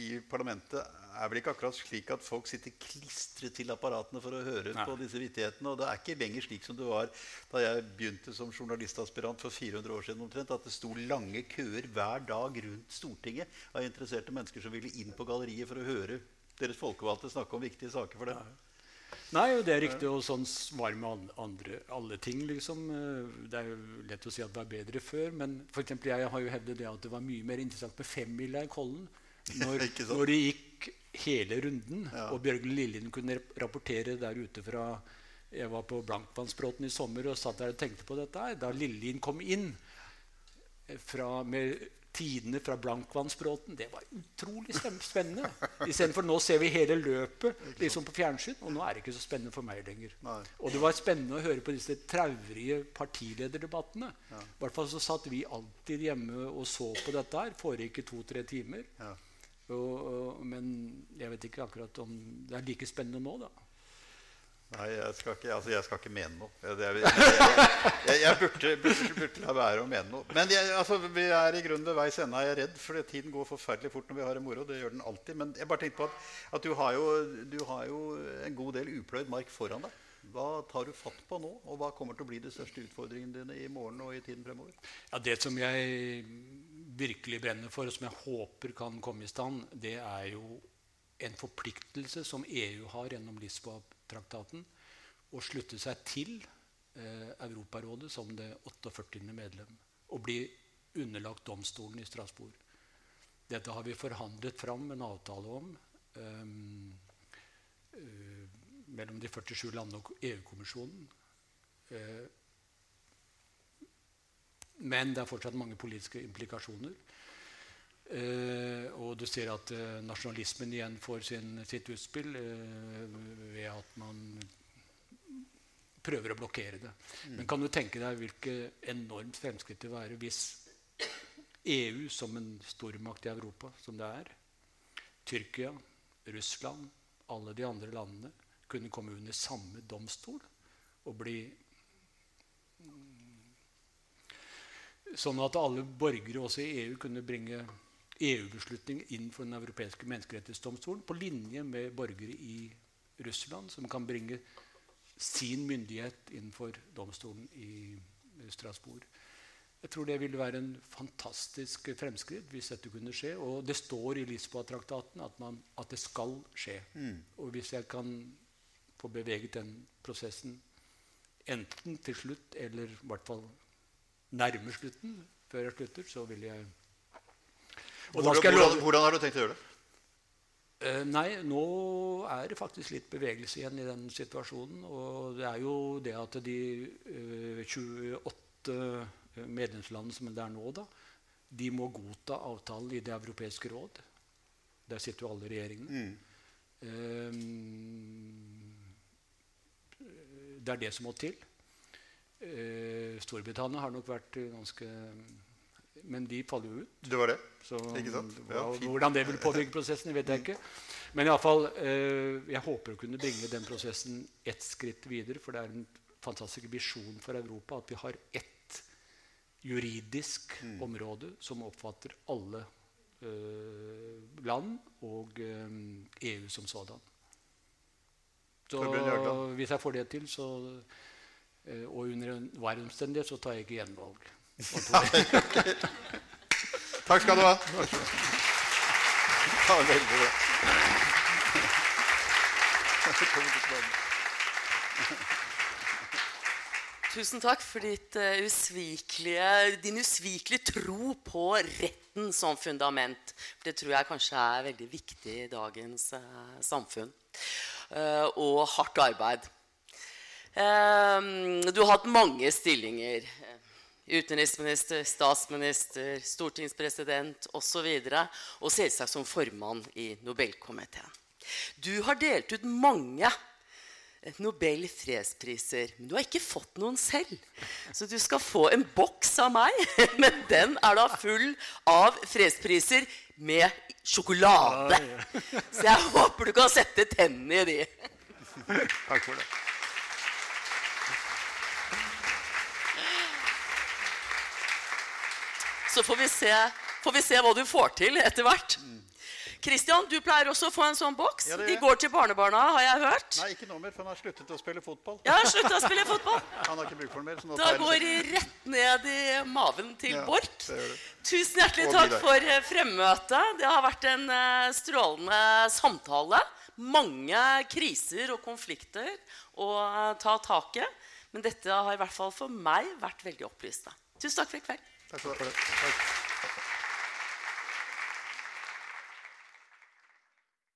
i parlamentet er vel ikke akkurat slik at folk sitter klistret til apparatene for å høre nei. på disse vittighetene. Og det er ikke lenger slik som det var da jeg begynte som journalistaspirant for 400 år siden. omtrent, At det sto lange køer hver dag rundt Stortinget av interesserte mennesker som ville inn på galleriet for å høre deres folkevalgte snakke om viktige saker for dem.
Nei, det er riktig. Og sånn var det med andre, alle ting. liksom. Eh, det er jo lett å si at det var bedre før. Men for eksempel, jeg har jo hevdet det at det var mye mer interessant med femmila i Kollen. Når, når det gikk hele runden, ja. og Bjørgen Lillien kunne rapportere der ute fra Jeg var på Blankvannsbråten i sommer og satt der og tenkte på dette. Da Lillien kom inn fra, med tidene fra Blankvannsbråten. Det var utrolig spennende. Istedenfor nå ser vi hele løpet liksom på fjernsyn, og nå er det ikke så spennende for meg lenger.
Nei.
Og det var spennende å høre på disse traurige partilederdebattene. I hvert fall så satt vi alltid hjemme og så på dette her. Foregikk i to-tre timer.
Ja.
Og, men jeg vet ikke akkurat om det er like spennende nå, da.
Nei, jeg skal ikke, altså jeg skal ikke mene noe. Jeg, jeg, jeg, burde, burde, burde la være å mene noe. Men altså, vi er i grunnen ved veis ende. Jeg er redd, for tiden går forferdelig fort når vi har det moro. Det gjør den alltid. Men jeg bare tenkte på at, at du, har jo, du har jo en god del upløyd mark foran deg. Hva tar du fatt på nå, og hva kommer til å bli de største utfordringene dine i morgen og i tiden fremover?
Ja, Det som jeg virkelig brenner for, og som jeg håper kan komme i stand, det er jo en forpliktelse som EU har gjennom Lisboa-traktaten, å slutte seg til eh, Europarådet som det 48. medlem og bli underlagt domstolen i Strasbourg. Dette har vi forhandlet fram en avtale om um, mellom de 47 landene og EU-kommisjonen. Uh, men det er fortsatt mange politiske implikasjoner. Uh, og du ser at uh, nasjonalismen igjen får sin, sitt utspill uh, ved at man prøver å blokkere det. Mm. Men kan du tenke deg hvilket enormt fremskritt det vil være hvis EU som en stormakt i Europa, som det er, Tyrkia, Russland, alle de andre landene, kunne komme under samme domstol og bli Sånn at alle borgere også i EU kunne bringe EU-beslutning inn for Den europeiske menneskerettighetsdomstolen på linje med borgere i Russland, som kan bringe sin myndighet innenfor domstolen i Strasbourg. Jeg tror det ville være en fantastisk fremskritt hvis dette kunne skje. Og det står i Lisboa-traktaten at, at, det skal skje. Mm. Og hvis jeg kan få beveget den prosessen enten til slutt eller i hvert fall nærmer slutten før jeg slutter, så vil jeg
hvordan, jeg hvordan, hvordan, har du tenkt å gjøre det?
Uh, nei, nå er det faktisk litt bevegelse igjen i den situasjonen. Og det er jo det at de uh, 28 medlemslandene som det er nå, da, de må godta avtalen i Det europeiske råd. Der sitter jo alle regjeringene. Mm. Uh, det er det som må til. Eh, Storbritannia har nok vært ganske Men de faller jo ut.
Det var det.
Så, ja, hvordan det vil påvirke prosessen, vet jeg ikke. Men iallfall, eh, jeg håper å kunne bringe den prosessen ett skritt videre. For det er en fantastisk visjon for Europa at vi har ett juridisk mm. område som oppfatter alle eh, land og eh, EU som sådan. Så hvis jeg får det til, så Eh, og under enhver omstendighet så tar jeg ikke gjenvalg.
Takk skal du ha. Ja, veldig bra.
Tusen takk for uh, usvikelige, din usvikelige tro på retten som fundament. For det tror jeg kanskje er veldig viktig i dagens uh, samfunn. Uh, og hardt arbeid. Ehm, du har hatt mange stillinger. Utenriksminister, statsminister, stortingspresident osv. Og, så og selvsagt som formann i Nobelkomiteen. Du har delt ut mange Nobel fredspriser. Men du har ikke fått noen selv. Så du skal få en boks av meg. Men den er da full av fredspriser med sjokolade. Så jeg håper du kan sette tennene i de.
Takk for det.
Så får vi, se, får vi se hva du får til etter hvert. Kristian, du pleier også å få en sånn boks. Ja, De går til barnebarna, har jeg hørt.
Nei, ikke nå mer, for han har sluttet å spille fotball.
Ja, han har å spille fotball.
han har ikke bruk for den mer. Så
da går de rett ned i maven til ja, Borch. Tusen hjertelig takk for eh, fremmøtet. Det har vært en uh, strålende samtale. Mange kriser og konflikter å uh, ta tak i. Men dette har i hvert fall for meg vært veldig opplysende. Tusen takk for i kveld.
Takk for det. Takk.